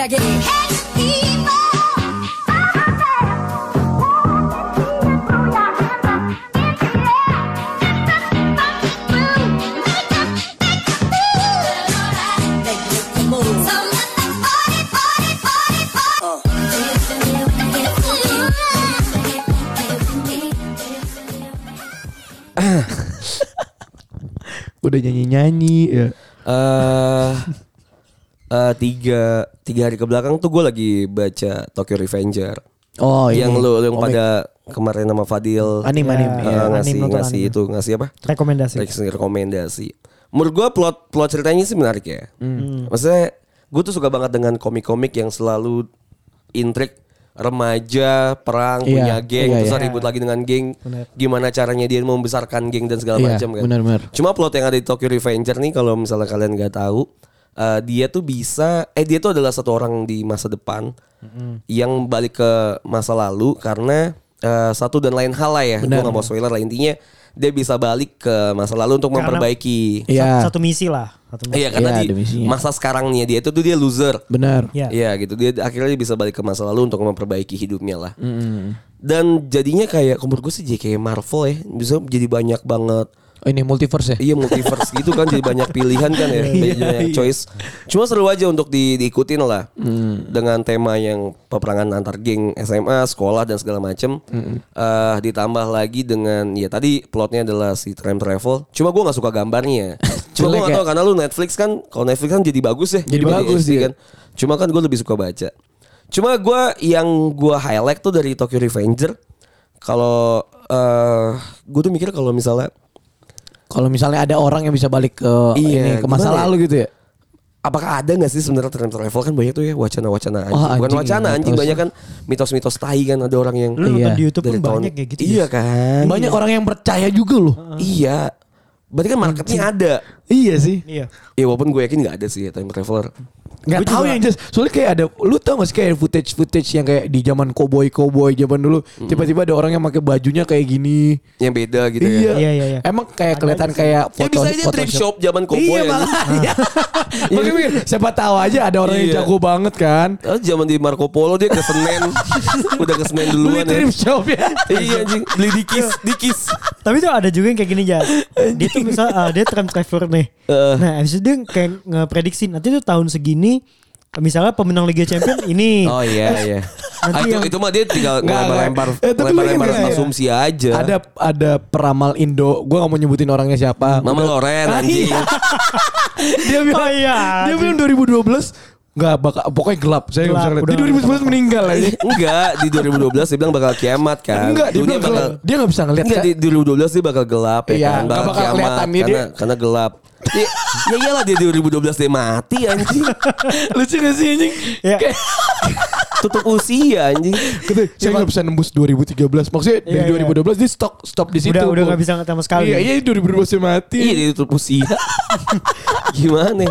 udah nyanyi nyanyi ya. Uh, eh, tiga tiga hari ke belakang tuh gue lagi baca Tokyo Revenger. Oh, yang ini. lu yang Komik. pada kemarin nama Fadil Anim, Ya, anim. eh, iya, ngasih anim, nonton ngasih anim. itu ngasih apa? Rekomendasi. Ngasih rekomendasi. Menurut gue plot plot ceritanya sih menarik ya. Hmm. Maksudnya gue tuh suka banget dengan komik-komik yang selalu intrik remaja perang Iya, punya geng iya, terus iya. ribut lagi dengan geng Benar. gimana caranya dia membesarkan geng dan segala Iya, macam kan benar-benar. cuma plot yang ada di Tokyo Revenger nih kalau misalnya kalian nggak tahu eh, dia tuh bisa eh dia tuh adalah satu orang di masa depan yang balik ke masa lalu karena eh, satu dan lain hal lah ya gue nggak mau spoiler lah intinya dia bisa balik ke masa lalu untuk Karena- memperbaiki Iya. Satu misi lah. Satu misi. Iya karena Iya, di misinya. masa sekarangnya dia itu tuh dia loser. Benar. Iya. Iya gitu dia akhirnya dia bisa balik ke masa lalu untuk memperbaiki hidupnya lah. Dan jadinya kayak menurut gue sih kayak Marvel ya bisa jadi banyak banget. Oh, ini multiverse ya. Iya multiverse gitu kan jadi banyak pilihan kan ya Iya, banyak iya. choice. Cuma seru aja untuk di, diikutin lah dengan tema yang peperangan antar geng SMA, sekolah dan segala macem. Eh, ditambah lagi dengan ya tadi plotnya adalah si time travel. Cuma gue nggak suka gambarnya. Cuma gue nggak ya? tahu karena lu Netflix kan, kalau Netflix kan jadi bagus ya. Jadi dibanding bagus, iya. kan. Cuma kan gue lebih suka baca. Cuma gue yang gue highlight tuh dari Tokyo Revenger. Kalau eh gue tuh mikir kalau misalnya Kalau misalnya ada orang yang bisa balik ke Iya, ini ke masa gimana ya? lalu gitu ya. Apakah ada nggak sih sebenarnya time travel kan banyak tuh ya wacana-wacana anjing. Oh, Bukan anjing, wacana iya, anjing banyak kan mitos-mitos tai kan ada orang yang Lu nonton Iya. di YouTube dari pun tahun- banyak kayak gitu. Iya kan. Banyak orang yang percaya juga loh. Iya. Berarti kan marketnya ada. Iya sih. Iya. Ya walaupun gue yakin nggak ada sih ya time traveler. Nggak Gua tahu yang jelas. Soalnya kayak ada lu tau gak sih kayak footage footage yang kayak di zaman cowboy cowboy zaman dulu tiba-tiba ada orang yang pakai bajunya kayak gini. Yang beda gitu iya. ya. Iya, iya, iya. Emang kayak Ada kelihatan kayak Ya bisa aja thrift shop zaman cowboy Iya. Iya. Makanya mikir, siapa tahu aja ada orang yang Iya. jago banget kan. Oh, zaman di Marco Polo dia ke Senen. Udah ke Senen Beli duluan ya. thrift shop ya. Iya anjing, beli dikis, dikis. Tapi tuh ada juga yang kayak gini ya. Dia tuh misal ah, dia time traveler nih. Eh. Nah, habis itu dia kayak ngeprediksi nanti tuh tahun segini misalnya pemenang Liga Champion ini. Oh iya iya. Ah, itu, yang- itu mah dia tinggal lempar-lempar. Eh, lempar-lempar ingat, asumsi aja. Ada ada peramal Indo, gua gak mau nyebutin orangnya siapa. Mama Udah- Loren Ah, anjing. iya. dia bilang, Oh iya, dia bilang 2012 nggak bakal pokoknya gelap. Saya bisa Gelap, ngeliat. Di udah 2011 meninggal aja. Enggak, di 2012 dia bilang bakal kiamat kan. Enggak, dia bakal gelap. Dia nggak bisa ngeliat. Enggak di 2012 dia bakal gelap ya Iya, kan. nggak bakal kiamat karena dia- karena gelap. Ya, ya iyalah dia 2012 dia mati anjing. Lucu gak sih anjing? Ya. Kayak- Tutup usia anjing. Kata, saya nggak bisa nembus 2013. Maksudnya dari Iya, iya. 2012 dia stop stop di situ. Udah udah nggak bisa sama sekali. Iya, iya 2012 dia mati. Iya dia tutup usia. Gimana?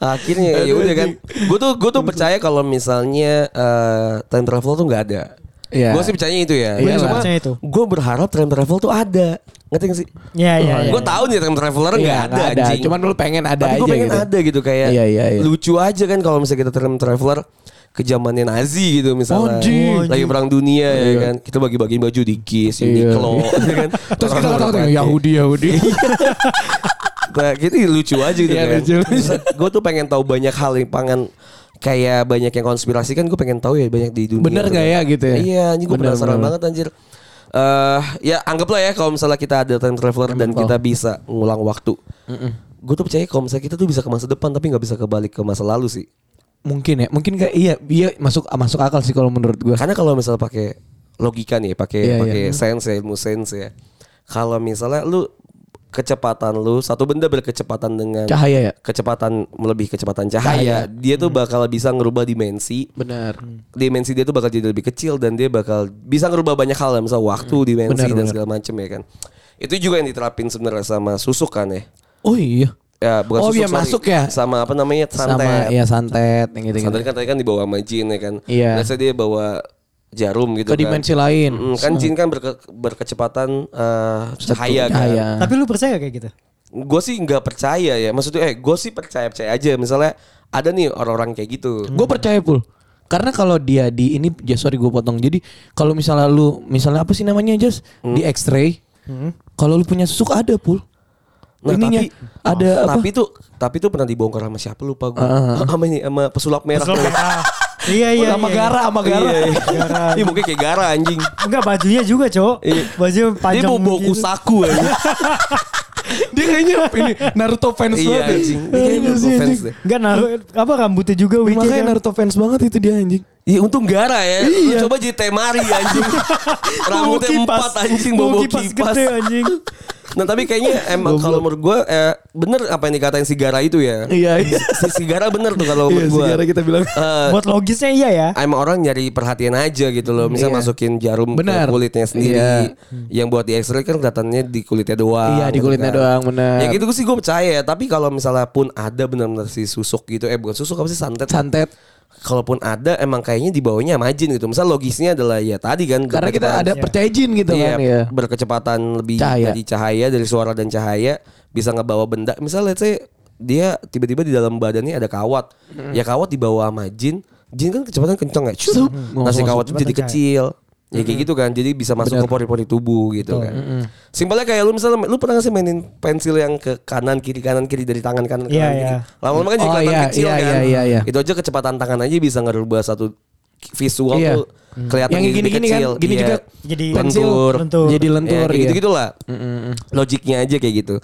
Akhirnya ya udah kan. Gue tuh gue tuh percaya kalau misalnya eh, time travel tuh nggak ada. Iya. Gue sih percayanya itu ya. Iya, Cuma percaya itu. gue berharap time travel tuh ada. Ngerti gak sih? Iya iya. iya. Gue tahu nih time traveler Iya, nggak ada, nggak ada. anjing. Cuman lu pengen ada Tapi gue aja pengen gitu. ada gitu kayak Iya, iya, iya. lucu aja kan kalau misalnya kita time traveler ke zamannya Nazi gitu misalnya Anjing. lagi perang dunia ya Iya. kan kita bagi-bagiin baju di Kiss, Iya. Uniqlo ya kan Terus kita pakai. Yahudi Yahudi. Nah, gitu lucu aja gitu Iya, kan. lucu. gue tuh pengen tahu banyak hal yang pangan kayak banyak yang konspirasi kan gue pengen tahu ya banyak di dunia. Bener kan. ya gitu ya? Iya, anjing gue penasaran bener. banget anjir. Eh ya anggaplah ya kalau misalnya kita ada time traveler dan kita bisa ngulang waktu. Gue tuh percaya kalau misalnya kita tuh bisa ke masa depan tapi nggak bisa kebalik ke masa lalu sih. Mungkin ya, mungkin kayak iya, iya masuk masuk akal sih kalau menurut gua. Karena kalau misalnya pakai logika nih, pakai Iya, pakai iya. sense ya, ilmu sense ya. Kalau misalnya lu kecepatan lu satu benda berkecepatan dengan Cahaya ya. kecepatan melebihi kecepatan cahaya, Cahaya. dia tuh bakal bisa ngerubah dimensi. Benar. Dimensi dia tuh bakal jadi lebih kecil dan dia bakal bisa ngerubah banyak hal, misal waktu, dimensi Benar, dan benar. segala macam ya kan. Itu juga yang diterapin sebenarnya sama susuk kan ya. Oh iya. Ya, bukan Oh, susuk, iya, sorry. masuk ya? Sama apa namanya? Sama Santet. ya santet yang gitu-gitu. Santet kan tadi kan dibawa sama jin ya kan. Iya. Say dia bawa jarum gitu Ke kan. dimensi lain. Mm, kan jin kan berke- berkecepatan eh, cahaya kan. Cahaya. Tapi lu percaya kayak gitu? gue sih nggak percaya ya. Maksudnya eh gue sih percaya percaya aja. Misalnya ada nih orang-orang kayak gitu. Gue percaya pul. Karena kalau dia di ini, ya sorry gue potong. Jadi kalau misalnya lu, misalnya apa sih namanya Jas? Di X-ray. Kalau lu punya susuk ada pul. Nah, Ininya tapi ada apa? tapi tuh tapi tuh pernah dibongkar sama siapa lupa gue. Ah. Sama ini sama pesulap merah. Pesulap merah. Iya iya. sama iya. gara, sama gara. Iya, iya. Gara. Iya mungkin kayak gara anjing. Enggak bajunya juga, Cok. Iya. Baju panjang. bawa gitu. kusaku aja. Dia kayaknya ini Naruto fans iya banget. ya. anjing. Dia kayaknya Iya Naruto sih, fans deh. Enggak naruh apa rambutnya juga WC Makanya kan. Naruto fans banget itu dia anjing. Iya untung gara ya. Lu Iya. coba jadi temari anjing. Rambutnya empat anjing bawa kipas kipas. gede, anjing. Nah tapi kayaknya emang kalau menurut gue eh, bener apa yang dikatain si Gara itu ya. Iya, iya. Si, si Gara bener tuh kalau Iya, menurut gue. sejarah kita bilang. Buat logisnya iya ya. Emang orang nyari perhatian aja gitu loh. Misal Iya. masukin jarum Benar. ke kulitnya sendiri. Iya. Yang buat di X-ray kan kelihatannya di kulitnya doang. Iya, di gitu kulitnya kan. doang, benar. Ya gitu sih gue percaya. Tapi kalau misalnya pun ada benar-benar si susuk gitu. Eh bukan susuk apa sih santet. Santet. Kalaupun ada emang kayaknya di bawahnya sama jin gitu. Misal logisnya adalah ya tadi kan. Karena kita ada percaya jin gitu Iya, kan ya. berkecepatan lebih Cahaya. dari cahaya dari suara dan cahaya bisa ngebawa benda. Misal let's say dia tiba-tiba di dalam badannya ada kawat. Ya kawat dibawa sama jin. Jin kan kecepatan kenceng ya. Shoo. Sup. Nah si kawat itu jadi kecil. Ya kayak gitu kan. Jadi bisa masuk Benar. ke pori-pori tubuh gitu kan. Simpelnya kayak lu misalnya lu pernah gak sih mainin pensil yang ke kanan kiri kanan kiri dari tangan kanan Iya, kanan iya. kiri. Lama-lama kan jadi Oh, kelihatan iya, kecil iya, kan. iya, iya, iya. Itu aja kecepatan tangan aja bisa ngerubah satu visual Iya. tuh kelihatan Yang jadi gini-gini kan, kecil. gini Iya. juga Jadi lentur. lentur. Jadi lentur Ya, kayak ya. gitu-gitu lah. Logiknya aja kayak gitu.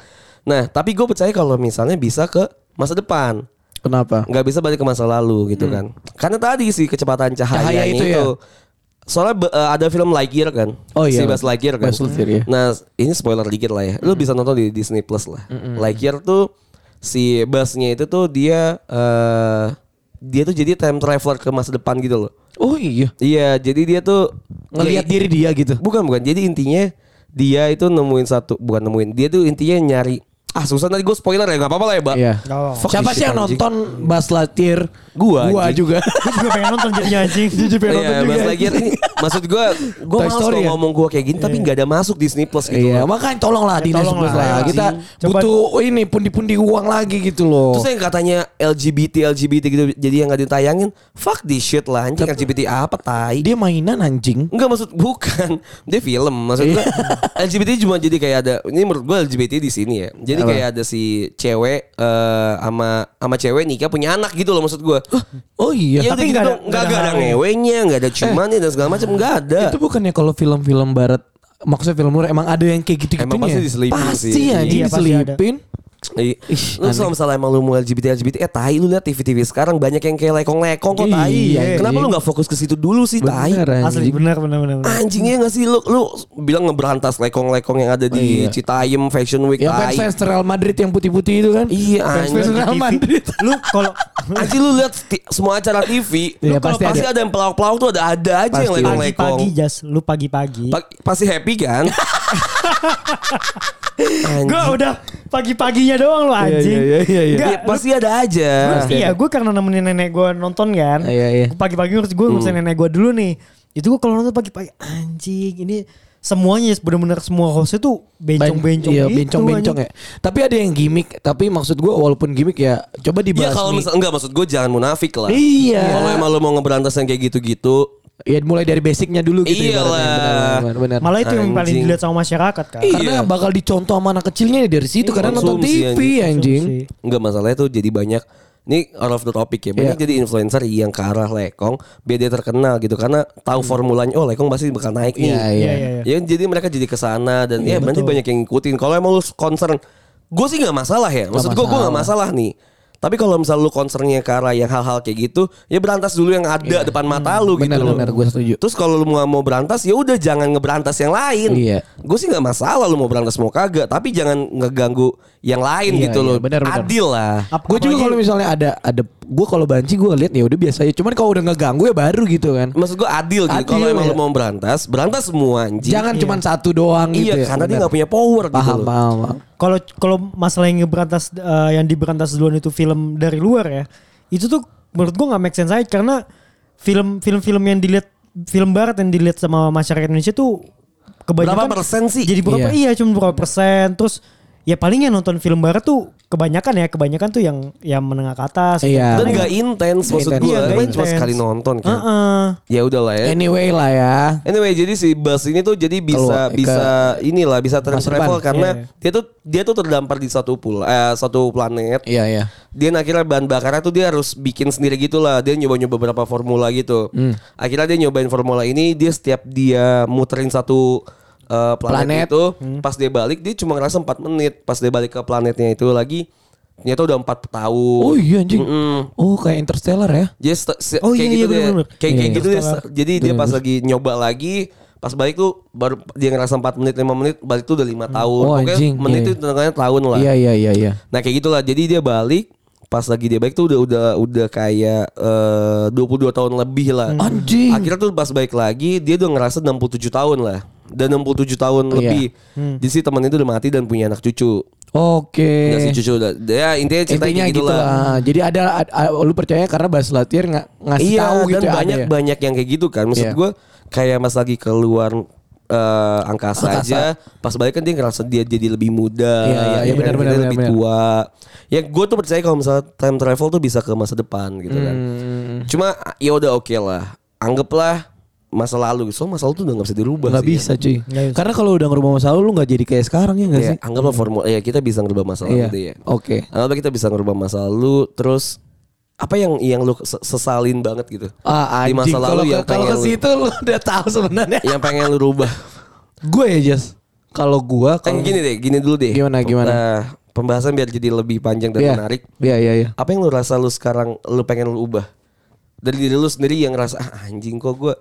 Nah, tapi gue percaya kalau misalnya bisa ke masa depan. Kenapa? nggak bisa balik ke masa lalu gitu kan. Karena tadi sih kecepatan cahaya, Cahaya itu itu. ya? Soalnya be- eh, ada film Lightyear kan. Oh iya. Si Buzz Lightyear kan. Buzz Lightyear, iya. Nah, ini spoiler dikit lah ya. Lu bisa nonton di Disney Plus lah. Lightyear tuh si Buzz-nya itu tuh dia eh dia tuh jadi time traveler ke masa depan gitu loh. Oh iya. Iya, jadi dia tuh Ngelihat ya, diri dia gitu. Bukan bukan. Jadi intinya dia itu nemuin satu bukan nemuin. Dia tuh intinya nyari ah susah nanti gue spoiler ya nggak apa-apa lah ya, Mbak. Iya. Fuck Siapa sih yang anjing. nonton? Gua, Gua anjing. juga. Gue juga pengen nonton jadinya anjing. Jujur pengen nonton Iya, juga. Buzz Lightyear ini maksud gue gue Toy malas Story kalau ya? ngomong gue kayak gini tapi nggak ada masuk Disney Plus gitu. Iya, loh. makanya tolonglah di tolong Disney Plus lah, lah. anjing. Kita Coba- butuh ini pundi-pundi uang lagi gitu loh. Terus yang katanya LGBT LGBT gitu jadi yang nggak ditayangin, fuck this shit lah anjing LGBT apa tai. dia mainan anjing. Enggak maksud bukan dia film maksud gue LGBT cuma jadi kayak ada ini menurut gue LGBT di sini ya jadi Apa? kayak ada si cewek eh, sama sama cewek nikah punya anak gitu loh maksud gue Oh iya. ya Tapi udah gitu nggak ada- nggak nggak ada ngewenya nggak ada cumannya dan segala macam nggak ada Itu bukannya kalau film-film barat maksudnya film luar emang ada yang kayak gitu-gitu Emang pasti diselipin pasti sih. anjing Iya, pasti ada. Iya. Lu kalau misalnya emang lu mau LGBT LGBT eh tai lu lihat TV-TV sekarang banyak yang kayak lekong-lekong kok tai. Iya, Kenapa lu nggak fokus ke situ dulu sih tai? Asli benar benar benar. Anjingnya gak sih lu lu bilang ngeberantas lekong-lekong yang ada di Iya. Citayam Fashion Week Yang tai. fans fans Real Madrid yang putih-putih itu kan? Iya Fans anjing. Real TV. Madrid. Lu kalau Anjing lu lihat semua acara TV, lu kalau pasti pasti ada. yang pelawak-pelawak tuh ada ada aja yang Pasti. lekong-lekong. pagi-pagi jas, lu pagi-pagi. Pa- Pasti happy kan? Anjing. Gue udah pagi-paginya doang lu anjing. iya, iya, iya. Nggak, Ya, pasti ada aja. Gua- iya, gue karena nemenin nenek gue nonton kan. Iya, iya. Pagi-pagi harus gue ngurusin Hmm. nenek gue dulu nih. Itu gue kalau nonton pagi-pagi anjing ini semuanya bener-bener semua hostnya tuh bencong-bencong Iya, gitu. bencong-bencong ya. Tapi ada yang gimmick, tapi maksud gua walaupun gimmick ya coba Iya dibahas kalau nih. misal enggak maksud gue jangan munafik lah. Iya. Kalau emang lu mau ngeberantas yang kayak gitu-gitu, Ya mulai dari basicnya dulu gitu Iyalah. ibaratnya. Benar, benar, benar. Malah itu yang paling dilihat sama masyarakat kan. Iya. Karena bakal dicontoh sama anak kecilnya dari situ karena nonton TV anjing. Enggak masalahnya tuh jadi banyak ini out of the topic ya. Banyak Iya. jadi influencer yang ke arah lekong biar dia terkenal gitu karena tahu formulanya oh lekong pasti bakal naik nih. Iya, Iya, iya, iya. Ya jadi mereka jadi ke sana dan ya nanti banyak yang ngikutin. Kalau emang lu concern, gue sih nggak masalah ya. Maksud gue gue nggak masalah nih. Tapi kalau misal lu concernnya ke arah yang hal-hal kayak gitu, ya berantas dulu yang ada depan mata lu gitu Benar, loh. benar, gue setuju. Terus kalau lu mau mau berantas ya udah jangan ngeberantas yang lain. Iya. Gue sih nggak masalah lu mau berantas mau kagak, tapi jangan ngeganggu yang lain Iya, gitu iya, loh. benar, benar. Adil lah. Gue juga kalau misalnya ada ada gue kalau banci gue lihat ya udah biasa aja. Cuman kalau udah ngeganggu ya baru gitu kan. Maksud gue adil gitu. Adil, Kalau emang ya. lu mau berantas, berantas semua anjing. Jangan cuman satu doang gitu Iya, ya. karena dia nggak punya power gitu paham, loh. paham, paham. Kalau kalau masalah yang ngeberantas eh, yang diberantas duluan itu film dari luar ya. Itu tuh menurut gua nggak make sense aja karena film film-film yang dilihat film barat yang dilihat sama masyarakat Indonesia tuh kebanyakan Berapa persen sih? Jadi berapa? Iya. Iya, cuma berapa persen. Terus ya paling yang nonton film barat tuh kebanyakan ya kebanyakan tuh yang yang menengah ke atas. Iya. Dan gak intens maksud gue. Iya, Gue cuma intens. sekali nonton kan. Heeh. Ya udahlah ya. Anyway lah ya. Anyway, jadi si bus ini tuh jadi bisa Keluar- ke- bisa inilah bisa time travel karena Iya. dia tuh dia tuh terdampar di satu pul eh, satu planet. Iya iya. Dia akhirnya bahan bakarnya tuh dia harus bikin sendiri gitu lah. Dia nyoba-nyoba beberapa formula gitu. Hmm. Akhirnya dia nyobain formula ini dia setiap dia muterin satu eh, planet, Planet. itu pas dia balik dia cuma ngerasa 4 menit. Pas dia balik ke planetnya itu lagi ternyata udah 4 tahun. Oh iya anjing. Mm-mm. Oh kayak Interstellar ya. Se- Oh, kayak iya, gitu iya, deh. bener-bener. Kayak kayak Iya, gitu. Interstellar. Jadi dia pas lagi nyoba lagi, pas balik tuh baru dia ngerasa 4 menit 5 menit, balik tuh udah 5 tahun. Oh, Pokoknya anjing. menit Iya. itu tengahnya tahun lah. Iya iya iya iya. Nah, kayak gitulah. Jadi dia balik pas lagi dia balik tuh udah udah udah kayak eh, 22 tahun lebih lah. Anjing. Akhirnya tuh pas balik lagi dia udah ngerasa 67 tahun lah. Dan 67 tahun Iya. lebih. Di sini temennya itu udah mati dan punya anak cucu. Oke. Udah si cucu udah. Ya intinya cerita Intinya kayak gitu gitulah. lah. Jadi ada, ad- a- lu percaya karena Buzz Lightyear nggak ngasih iya, tahu gitu dan ya, ada banyak ya? banyak yang kayak gitu kan. Maksud Iya. gue kayak mas lagi keluar eh, angkasa, Angkasa. aja, pas balik kan dia ngerasa dia jadi lebih muda, Iya, iya, iya, ya benar, kan, benar, benar, lebih benar. tua. Ya gue tuh percaya kalau misalnya time travel tuh bisa ke masa depan gitu kan. Hmm. Cuma ya udah oke lah, anggaplah masa lalu. So masa lalu tuh udah gak bisa dirubah Nggak sih. bisa cuy. Nggak bisa. Karena kalau udah ngerubah masa lalu lu nggak jadi kayak sekarang ya nggak Ya, sih? anggaplah formula ya kita bisa ngerubah masa lalu Iya. deh ya. Oke. Anggaplah kita bisa ngerubah masa lalu terus apa yang yang lu ses- sesalin banget gitu Ah, di masa anjing. lalu Kalau yang kalau ke situ lu udah tahu sebenarnya. yang pengen lu rubah gue ya Jas. Kalau gua Kan kalau gini deh, gini dulu deh. Gimana, gimana? Nah, pembahasan biar jadi lebih panjang dan Iya. menarik. Iya iya iya. Apa yang lu rasa lu sekarang lu pengen lu ubah? Dari diri lu sendiri yang ngerasa ah, anjing kok gue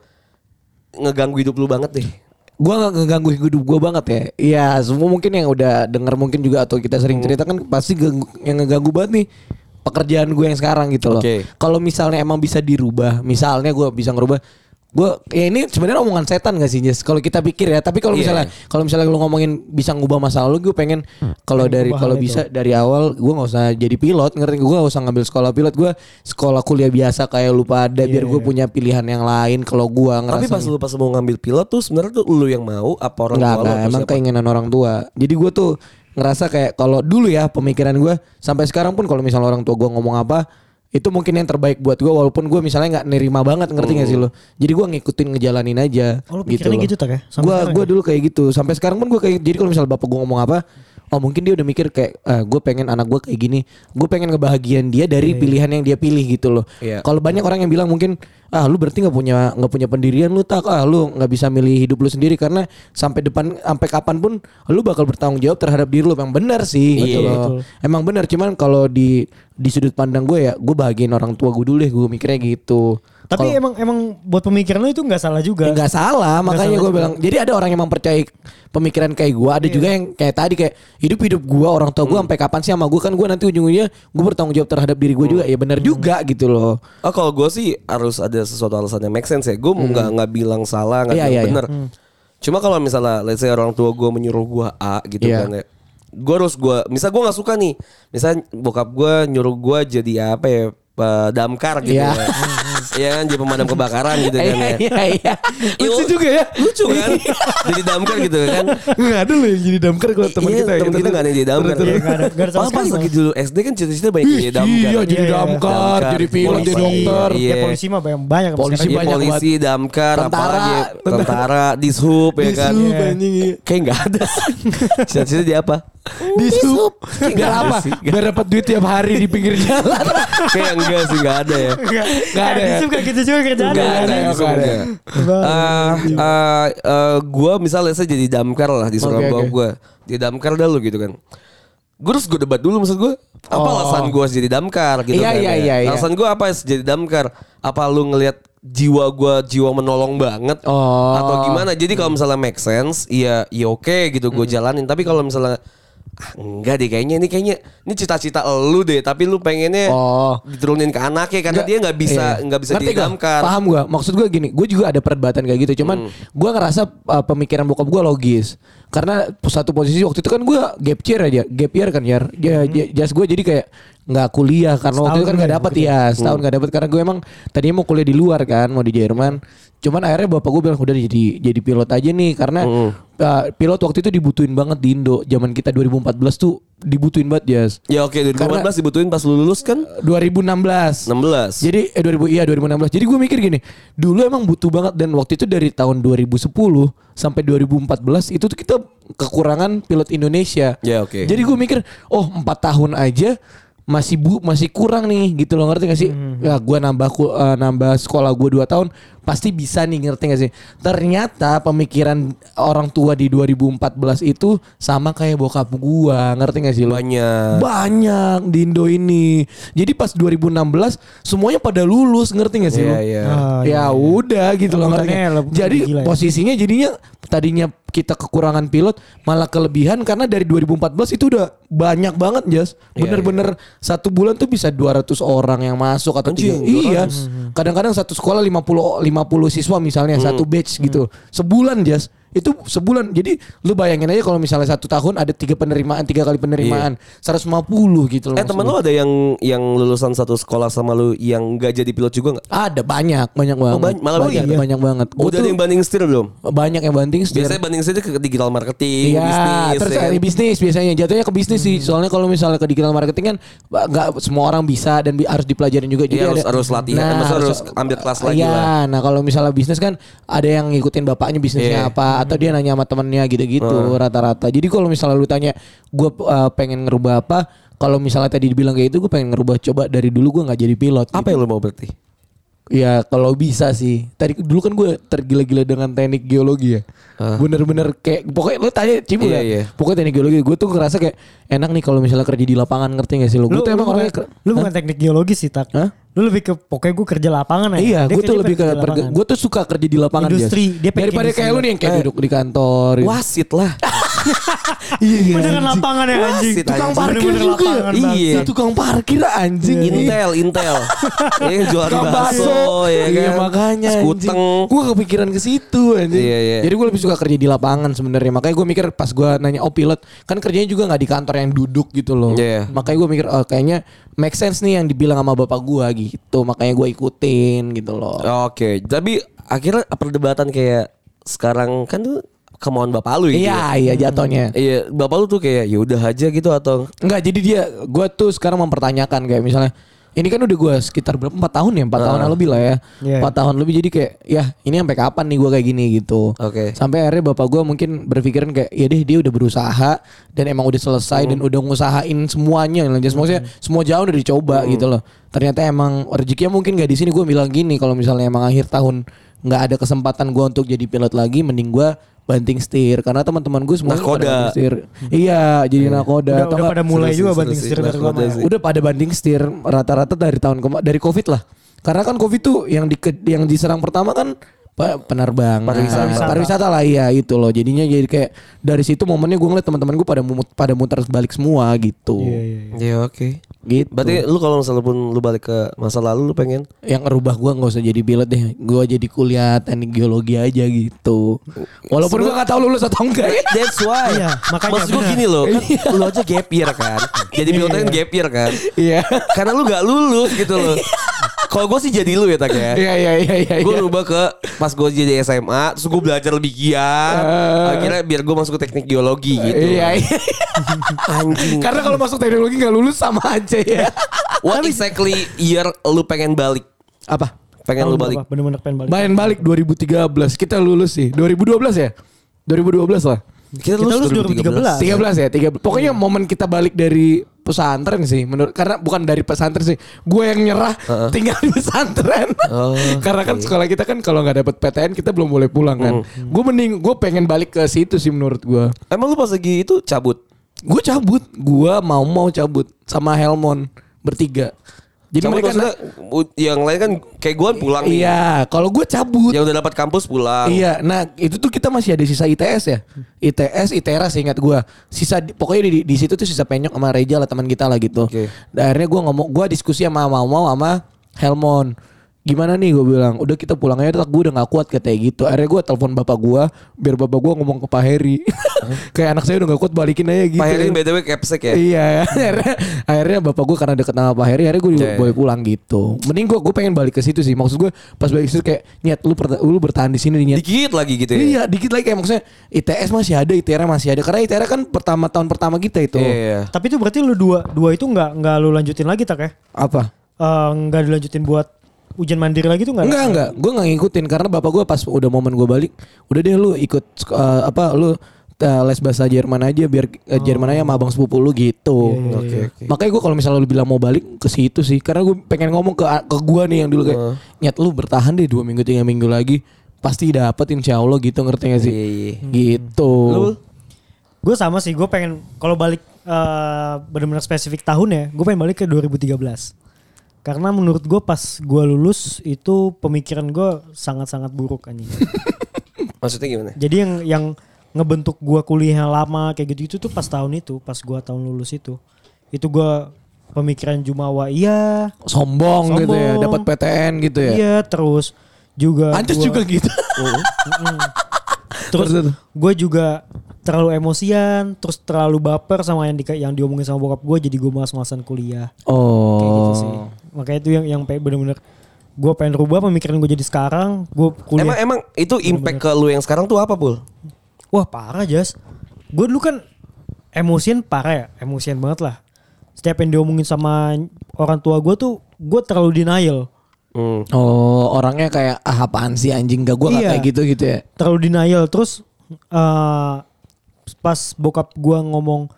ngeganggu hidup lu banget deh. Gua nggak ngeganggu hidup gua banget ya. Iya, semua mungkin yang udah denger mungkin juga atau kita sering Hmm. cerita kan pasti yang ngeganggu banget nih pekerjaan gue yang sekarang gitu loh. Oke. Kalau misalnya emang bisa dirubah, misalnya gua bisa ngerubah gue ya ini sebenarnya omongan setan gak sih Jess? Kalau kita pikir ya, tapi kalau Iya. misalnya kalau misalnya lu ngomongin bisa ngubah masa lalu, gue pengen kalau dari kalau bisa dari awal gue nggak usah jadi pilot, ngerti gue nggak usah ngambil sekolah pilot, gue sekolah kuliah biasa kayak lu pada biar gue punya pilihan yang lain kalau gue ngerasa Tapi pas lu pas mau ngambil pilot tuh sebenarnya tuh lu yang mau apa orang tua Emang siapa? keinginan orang tua. Jadi gue tuh ngerasa kayak kalau dulu ya pemikiran gue sampai sekarang pun kalau misalnya orang tua gue ngomong apa itu mungkin yang terbaik buat gue walaupun gue misalnya nggak nerima banget ngerti gak sih lo jadi gue ngikutin ngejalanin aja Oh, lu pikirannya gitu, Tak, ya? Gue gue ya? dulu kayak gitu sampai sekarang pun gue kayak jadi kalau misalnya bapak gue ngomong apa oh mungkin dia udah mikir kayak ah, gue pengen anak gue kayak gini gue pengen kebahagiaan dia dari pilihan yang dia pilih gitu loh Iya. kalau banyak orang yang bilang mungkin ah lu berarti nggak punya nggak punya pendirian lu tak ah lu nggak bisa milih hidup lu sendiri karena sampai depan sampai kapan pun lu bakal bertanggung jawab terhadap diri lu yang benar sih gitu Iya. loh. Betul. emang benar cuman kalau di di sudut pandang gue ya gue bahagian orang tua gue dulu deh gue mikirnya gitu Tapi Kalau- emang emang buat pemikiran lu itu nggak salah juga. Ya, nggak salah makanya salah gue bilang jadi ada orang yang mempercayai pemikiran kayak gue Iya. ada juga yang kayak tadi kayak hidup hidup gue orang tua Hmm. gue sampai kapan sih sama gue kan gue nanti ujung-ujungnya gue bertanggung jawab terhadap diri gue juga ya benar Hmm. juga gitu loh Oh kalau gue sih harus ada sesuatu alasan yang make sense ya. Gue nggak nggak bilang salah, nggak Iya, bilang iya, iya. bener. Cuma kalau misalnya, let's say orang tua gue menyuruh gue A gitu Iya. kan ya. Gue harus gue, misal gue nggak suka nih. Misal bokap gue nyuruh gue jadi apa ya, damkar gitu Iya. ya. Iya kan jadi pemadam kebakaran gitu kan ya. iya iya lucu Iya, juga ya Lucu kan? jadi damkar gitu kan. nggak ada loh yang jadi damkar kalau teman iya, kita ya. temen kita nggak ada yang jadi damkar. Iya, pas sekali, lagi dulu SD kan cita-cita banyak jadi damkar. iya jadi Iya, iya. damkar jadi pilot polisi, jadi dokter iya. Ya polisi mah banyak banyak. Polisi Iya, banyak polisi, damkar, Tentara, apalagi tentara. dishub ya kan. Dishub, Iya. anjing, iya. Kayak nggak ada sih. Cita-cita dia apa? di sub biar apa sih. biar dapat duit tiap hari di pinggir jalan Kayak enggak sih, nggak ada ya. nggak ada ya Suka gitu juga kerjaan. Nggak ada, nggak ada. Eh, eh, eh, gue misalnya saya jadi damkar lah di Oke, bokap oke. gue. Jadi damkar dah lu gitu kan. Gue terus gue debat dulu maksud gue. Apa Oh. alasan gue jadi damkar gitu Iya, kan. iya, ya. iya, iya. Alasan gue apa jadi damkar? Apa lu ngelihat jiwa gue jiwa menolong banget Oh. atau gimana? Jadi kalau misalnya make sense, iya iya oke gitu gue jalanin. Tapi kalau misalnya enggak deh kayaknya ini kayaknya ini cita-cita lu deh tapi lu pengennya Oh. diturunin ke anaknya karena Nggak, dia nggak bisa iya. nggak bisa Ngerti jadi gak? damkar. Paham gue. Maksud gue gini, gue juga ada perdebatan kayak gitu. Cuman gue ngerasa uh, pemikiran bokap gue logis. Karena satu posisi waktu itu kan gue gap year aja, gap year kan ya. Ya, ya- jas gue jadi kayak nggak kuliah karena waktu itu kan Setahun nggak ya, dapat ya setahun nggak dapat karena gue emang tadinya mau kuliah di luar kan mau di Jerman cuman akhirnya bapak gue bilang udah jadi jadi pilot aja nih karena uh, pilot waktu itu dibutuhin banget di Indo. Zaman kita 2014 tuh dibutuhin banget, Jas. Ya oke 2014 dibutuhin pas lu lulus kan 2016. 16. Jadi eh 2000 iya 2016. Jadi gue mikir gini, dulu emang butuh banget dan waktu itu dari tahun 2010 sampai 2014 itu tuh kita kekurangan pilot Indonesia. Ya, oke. Jadi gue mikir, oh empat tahun aja masih bu masih kurang nih gitu loh ngerti gak sih? Ya gue nambah eh, nambah sekolah gue 2 tahun pasti bisa nih ngerti gak sih? Ternyata pemikiran orang tua di 2014 itu sama kayak bokap gua ngerti gak sih lo? banyak. banyak di Indo ini. Jadi pas 2016 semuanya pada lulus, ngerti gak sih Iya, lu? iya. Ah, Ya udah gitu loh ngerti Jadi gila ya. posisinya jadinya tadinya kita kekurangan pilot malah kelebihan karena dari 2014 itu udah banyak banget Jas. Iya, Bener-bener satu bulan tuh bisa 200 orang yang masuk atau Anjing, tiga- Iya. 200. Kadang-kadang satu sekolah 50 50 siswa misalnya Hmm. satu batch gitu. Sebulan Jas. Itu sebulan. Jadi lu bayangin aja kalau misalnya satu tahun ada tiga penerimaan, tiga kali penerimaan, 150 gitu loh. Eh temen lu ada yang yang lulusan satu sekolah sama lu yang nggak jadi pilot juga nggak? Ada banyak, banyak banget. banyak- malah banyak, banyak. banyak banget. Gua Udah ada yang banding setir belum? banyak yang banting setir. Biasanya banding setir ke digital marketing, Iya, bisnis. terus ya kan? ada bisnis biasanya jatuhnya ke bisnis sih. Soalnya kalau misalnya ke digital marketing kan nggak semua orang bisa dan bi- harus dipelajarin juga. Iya, harus- harus latihan, maksudnya harus ambil kelas lagi iya, lah. nah kalau misalnya bisnis kan ada yang ngikutin bapaknya bisnisnya Iya. apa atau dia nanya sama temennya gitu-gitu rata-rata. Jadi kalau misalnya lu tanya gue pengen ngerubah apa, kalau misalnya tadi dibilang kayak itu gue pengen ngerubah coba dari dulu gue nggak jadi pilot. Apa yang lu mau berarti? Ya kalau bisa sih. Tadi dulu kan gue tergila-gila dengan teknik geologi ya. Bener-bener kayak pokoknya lo tanya Cibu Iya, ya. iya. Pokoknya teknik geologi gue tuh ngerasa kayak enak nih kalau misalnya kerja di lapangan ngerti gak sih lo? Lu, Gue tuh lu emang orangnya lu bukan teknik geologi sih tak. Hah? Lu lebih ke pokoknya gue kerja lapangan aja. Iya, Dia gue tuh lebih ke gue tuh suka kerja di lapangan Industri, dia daripada kayak lu nih yang kayak Eh. duduk di kantor. Wasit lah. Iya, Beneran lapangan ya anjing. Wasit, Tukang anjing. parkir Bener-bener juga. lapangan, Iya. Tukang parkir anjing. Intel, Intel. Iya, jualan bakso ya kan. Iya makanya Sekuteng. Gue kepikiran ke situ anjing. Iya, iya. Jadi gue lebih suka kerja di lapangan sebenarnya. Makanya gue mikir pas gue nanya oh pilot kan kerjanya juga nggak di kantor yang duduk gitu loh. Iya. Makanya gue mikir oh kayaknya make sense nih yang dibilang sama bapak gue gitu. Makanya gue ikutin gitu loh. Oke, tapi akhirnya perdebatan kayak sekarang kan tuh kemauan bapak lu gitu. Iya iya jatuhnya. Iya, bapak lu tuh kayak ya udah aja gitu atau Enggak jadi dia gue tuh sekarang mempertanyakan kayak misalnya ini kan udah gue sekitar berapa empat tahun ya empat tahunan lebih lah ya. Iya. empat tahun lebih jadi kayak ya ini sampai kapan nih gue kayak gini gitu. Oke. sampai akhirnya bapak gue mungkin berpikiran kayak ya deh dia udah berusaha dan emang udah selesai dan udah ngusahain semuanya lah Just maksudnya semua jauh udah dicoba gitu loh. Ternyata emang rezekinya mungkin gak di sini gue bilang gini kalau misalnya emang akhir tahun nggak ada kesempatan gue untuk jadi pilot lagi mending gue banting setir. Karena teman-teman gue semua Nakoda. setir. Iya jadi nakoda Udah, atau udah pada mulai seru juga sih, banting setir Nakoda udah pada banding setir rata-rata dari tahun kema- dari covid lah. Karena kan covid tuh yang di yang diserang pertama kan penerbangan Pariwisata. pariwisata lah iya itu loh. Jadinya jadi kayak dari situ momennya gue ngeliat teman-teman gue pada mut- pada muter balik semua gitu. Iya, iya, iya. Ya oke. Gitu Berarti lu kalau misalnya pun lu balik ke masa lalu lu pengen yang ngerubah gue nggak usah jadi pilot deh gue jadi kuliah teknik geologi aja gitu walaupun gue nggak tahu lulus atau enggak ya That's why. Iya, makanya Maksud benar. gini loh, kan lu aja gap year kan. Jadi pilotnya kan gap year kan. iya Karena lu gak lulus gitu loh. Kalau gue sih jadi lu ya tak ya. iya iya iya iya Gue iya. rubah ke pas gue jadi SMA, terus gue belajar lebih giat. Akhirnya biar gue masuk ke teknik geologi gitu. Iya, iya. Anjing. Karena kalau masuk teknologi nggak lulus sama aja ya. What exactly year lu pengen balik? Apa? Pengen lu balik? Bener-bener pengen balik. Main balik 2013 kita lulus sih 2012 ya 2012 lah Kita Kita lulus lulus 2013. 13 ya 13 pokoknya momen kita balik dari pesantren sih menurut karena bukan dari pesantren sih. Gue yang nyerah tinggal di pesantren. Oh, karena kan sekolah kita kan kalau nggak dapet PTN kita belum boleh pulang kan. Gue mending gue pengen balik ke situ sih menurut gue Emang lu pas lagi itu cabut? gue cabut. Gue mau mau cabut sama Helmon bertiga jadi Cabut mereka u- yang lain kan kayak gue pulang iya kalau gue cabut Yang udah dapat kampus pulang. Iya, nah itu tuh kita masih ada sisa ITS ya, ITS, ITERA ingat gue. Sisa pokoknya di, di situ tuh sisa penyok sama Reja lah teman kita lah gitu. Oke. Dan akhirnya gue ngomong, gue diskusi sama mau mau sama Helmon. Gimana nih gue bilang udah kita pulang aja tak gue udah gak kuat kayak gitu akhirnya gue telepon bapak gue biar bapak gue ngomong ke Pak Heri kayak anak saya udah gak kuat balikin aja gitu Pak Heri btw capsek ya. Iya, akhirnya, akhirnya bapak gue karena deket sama Pak Heri, akhirnya gue Iya, boleh pulang gitu. Mending gue gue pengen balik ke situ sih. Maksud gue pas balik situ kayak niat lu lu bertahan di sini niat. Dikit lagi gitu ya. Iya, dikit lagi kayak maksudnya ITS masih ada, ITR masih ada. Karena ITR kan pertama tahun pertama kita itu. Iya. Tapi itu berarti lu dua dua itu nggak nggak lu lanjutin lagi tak ya? Apa? Eh, Nggak dilanjutin buat ujian mandiri lagi tuh nggak? Enggak enggak, gue nggak ngikutin karena bapak gue pas udah momen gue balik, udah deh lu ikut eh, apa lu eh, les bahasa Jerman aja biar eh, Jerman aja sama abang sepupu lu gitu. Oke oke. Makanya gue kalau misalnya lu bilang mau balik ke situ sih, karena gue pengen ngomong ke ke gue nih yang dulu kayak nyat lu bertahan deh dua minggu tiga minggu lagi pasti dapet insya Allah gitu ngerti gak sih? Iya, iya. Gitu. Gue sama sih, gue pengen kalau balik eh benar-benar spesifik tahun ya, gue pengen balik ke 2013. Karena menurut gue pas gue lulus itu pemikiran gue sangat-sangat buruk anjing. Maksudnya gimana? Jadi yang yang ngebentuk gue kuliah lama kayak gitu itu tuh pas tahun itu, pas gue tahun lulus itu. Itu gue pemikiran Jumawa iya, Sombong, gitu ya, Sombong. dapat PTN gitu ya. iya terus juga gua- juga gitu. Terus gue juga terlalu emosian, terus terlalu baper sama yang di, yang diomongin sama bokap gue, jadi gue malas-malasan kuliah. oh. Kayak gitu sih. Makanya itu yang yang bener-bener gue pengen rubah pemikiran gue jadi sekarang, gue kuliah. Emang emang itu impact ke lu yang sekarang tuh apa, Pul? Wah parah Jas. Gue dulu kan emosian parah ya, emosian banget lah. Setiap yang diomongin sama orang tua gue tuh, gue terlalu denial. Hmm. Oh, orangnya kayak ah apaan sih anjing gak gue Iya. kayak gitu gitu ya. terlalu denial terus eh pas bokap gua ngomong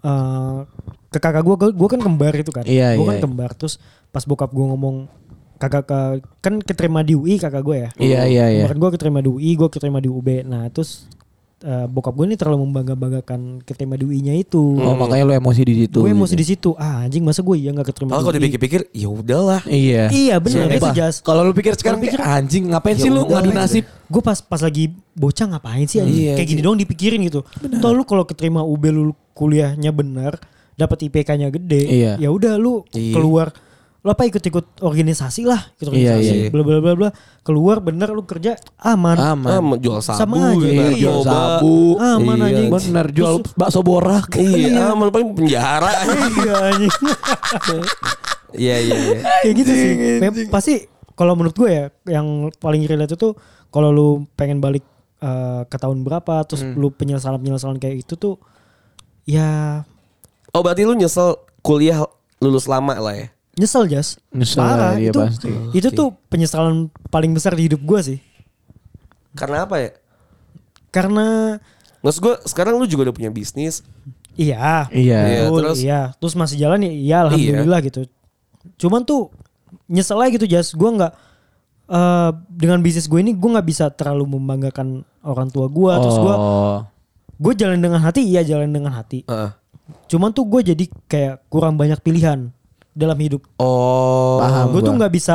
eh ke kakak gua gua kan kembar itu kan Iya, gua iya, kan iya. kembar terus pas bokap gua ngomong kakak ke, kan keterima di UI kakak gue ya Iya, iya, iya. kemarin gua keterima di UI gua keterima di UB nah terus eh, bokap gue ini terlalu membangga-banggakan keterima di UI-nya itu Oh, makanya lu emosi di situ. gue emosi gitu. di situ ah anjing masa gue ya nggak keterima Kalau dipikir-pikir, ya udahlah. Iya. iya benar itu jas Kalau lu pikir sekarang pikir- anjing ngapain Ya sih lu ngadu lah, nasib? gue pas pas lagi bocah ngapain sih anjing? Iya, kayak gini doang dipikirin gitu. Toh lu kalau keterima UB lu kuliahnya benar, dapat IPK-nya gede, Iya. ya udah lu Iya. keluar lu apa ikut-ikut organisasi lah, ikut Iya, organisasi, iya. bla bla bla bla. Keluar bener lu kerja aman. Ah, Aman. mau jual sabu, Sama aja, jual Iya, iya. jual sabu. Aman Iya. aja. Bener jual bakso borak. Iya, aman paling penjara. Iya anjing. Iya, iya, iya. Kayak gitu sih. Mem- pasti kalau menurut gue ya yang paling relate itu kalau lu pengen balik eh, ke tahun berapa terus Hmm. lu penyesalan-penyesalan kayak itu tuh ya Oh, berarti lu nyesel kuliah lulus lama lah ya? Nyesel Jas Nyesel Parah dia itu, pasti. itu tuh penyesalan paling besar di hidup gue sih Karena apa ya? Karena Maksud gue sekarang lu juga udah punya bisnis. Iya Iya. Iya, betul, terus- iya. Terus masih jalan ya Iya Alhamdulillah gitu Cuman tuh Nyesel aja gitu Jas Gue gak eh, Dengan bisnis gue ini Gue gak bisa terlalu membanggakan Orang tua gue Terus gue Oh. Gue jalan dengan hati Iya jalan dengan hati Heeh. Cuman tuh gue jadi kayak Kurang banyak pilihan Dalam hidup Oh. Paham. gue tuh nggak bisa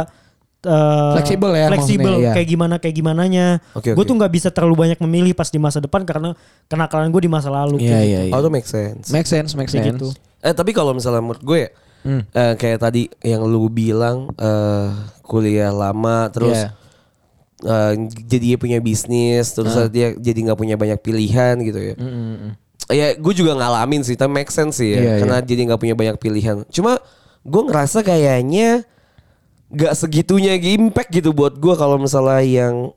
eh, Fleksibel ya fleksibel iya. kayak gimana kayak gimananya Oke, gue oke. tuh nggak bisa terlalu banyak memilih pas di masa depan karena kenakalan gue di masa lalu Iya kayak iya gitu. iya. Oh, itu make sense. Make sense, make sense. gitu. Eh tapi kalau misalnya menurut gue ya, Hmm. eh, kayak tadi yang lu bilang eh, kuliah lama terus Iya. eh, jadi dia punya bisnis terus dia jadi nggak punya banyak pilihan gitu ya. Mm, mm, mm. Ya gue juga ngalamin sih, tapi make sense sih ya, Iya, karena jadi nggak punya banyak pilihan. Cuma gue ngerasa kayaknya nggak segitunya impact gitu buat gue kalau misalnya yang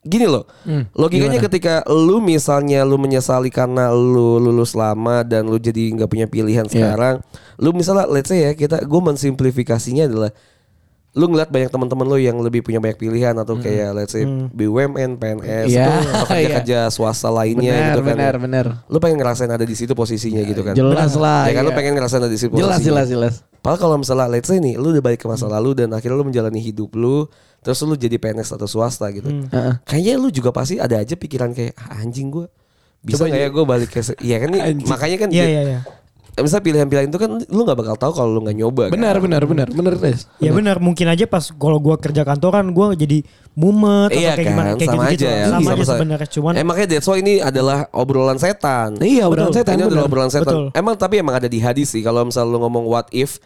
gini loh, Hmm, logikanya ketika lu misalnya lu menyesali karena lu lulus lama dan lu jadi nggak punya pilihan Iya. sekarang, lu misalnya let's say ya kita gue mensimplifikasinya adalah lu ngeliat banyak teman-teman lu yang lebih punya banyak pilihan atau kayak let's say BUMN, PNS, Iya, atau kerja-kerja swasta lainnya Benar, gitu kan. benar, ya. benar. Lu pengen ngerasain ada di situ posisinya gitu kan. Jelas lah. Ya kan lu iya. pengen ngerasain ada di situ posisinya. Jelas, jelas, jelas. Padahal kalau misalnya let's say nih lu udah balik ke masa lalu dan akhirnya lu menjalani hidup lu terus lu jadi PNS atau swasta gitu. Heeh. Kayaknya lu juga pasti ada aja pikiran kayak "Ah, anjing gua bisa nggak ya gue balik ke iya kan nih makanya kan Iya iya iya. Misalnya pilihan-pilihan itu kan lu nggak bakal tahu kalau lu nggak nyoba kan? Benar, benar, benar, benar, Des. Ya benar mungkin aja pas kalau gue kerja kantoran gue jadi mumet Iya atau kayak kan, gimana kayak sama gitu, aja ya. sama, aja Sama- sebenarnya cuman Eh makanya that's why ini adalah obrolan setan. Iya, obrolan Betul. setan ini adalah benar. obrolan setan. Betul. Emang tapi emang ada di hadis sih kalau misal lu ngomong what if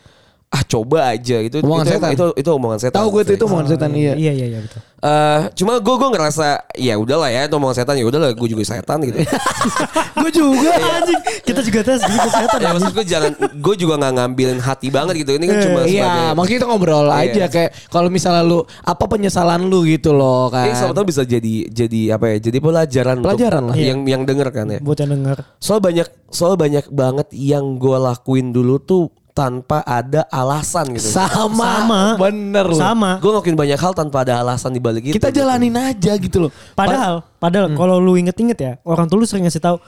ah coba aja gitu. Omongan itu, setan. itu itu omongan setan. Tahu gue tuh itu Fix. omongan setan iya. Iya iya iya betul. Eh, cuma gue gue ngerasa ya udahlah ya itu omongan setan ya udahlah gue juga setan gitu. gue juga. Anjing, kita juga tes gitu setan. ya maksud gue jangan gue juga nggak ngambilin hati banget gitu. Ini kan cuma Iya, sebagai makanya kita ngobrol Iya. aja kayak kalau misalnya lu apa penyesalan lu gitu loh kan. Eh, siapa tahu bisa jadi jadi apa ya? Jadi pelajaran Pelajaran lah. Yang yang denger kan ya. Buat yang denger. Soal banyak soal banyak banget yang gue lakuin dulu tuh tanpa ada alasan gitu. sama, Sama. bener loh. Sama. Gue ngelakuin banyak hal tanpa ada alasan di balik itu. Kita gitu. jalanin aja gitu loh. Padahal, padahal Hmm. kalau lu inget-inget ya, orang tuh lu sering ngasih tahu,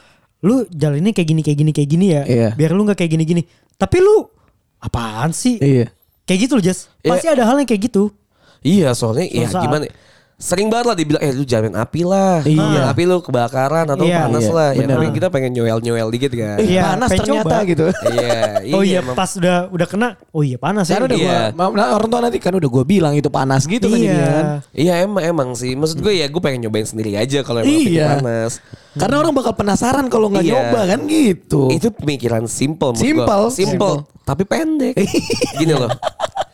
lu jalaninnya kayak gini, kayak gini, kayak gini ya, Iya. biar lu nggak kayak gini-gini. Tapi lu apaan sih? Iya. Kayak gitu loh, Jas. Iya. Pasti ada hal yang kayak gitu. Iya soalnya ya Suatu saat. gimana ya? Sering banget lah dibilang eh lu jalanin api lah. Iya. Jalanin api lu kebakaran atau Iya. panas Iya, lah. Ya bener. tapi kita pengen nyoel-nyoel dikit kan. Eh, Iya, panas ternyata coba. gitu. iya, oh iya, emang. pas udah udah kena, oh iya panas ya. Udah Iya. gua, orang tua nanti kan udah gue bilang itu panas gitu kan Iya. kan. Iya emang emang sih. Maksud gue ya gue pengen nyobain sendiri aja kalau emang Iya. panas. Karena orang bakal penasaran kalau nggak Iya. nyoba kan gitu. Itu pemikiran simple menurut Simple, gua. simple. simple, tapi pendek. Gini loh.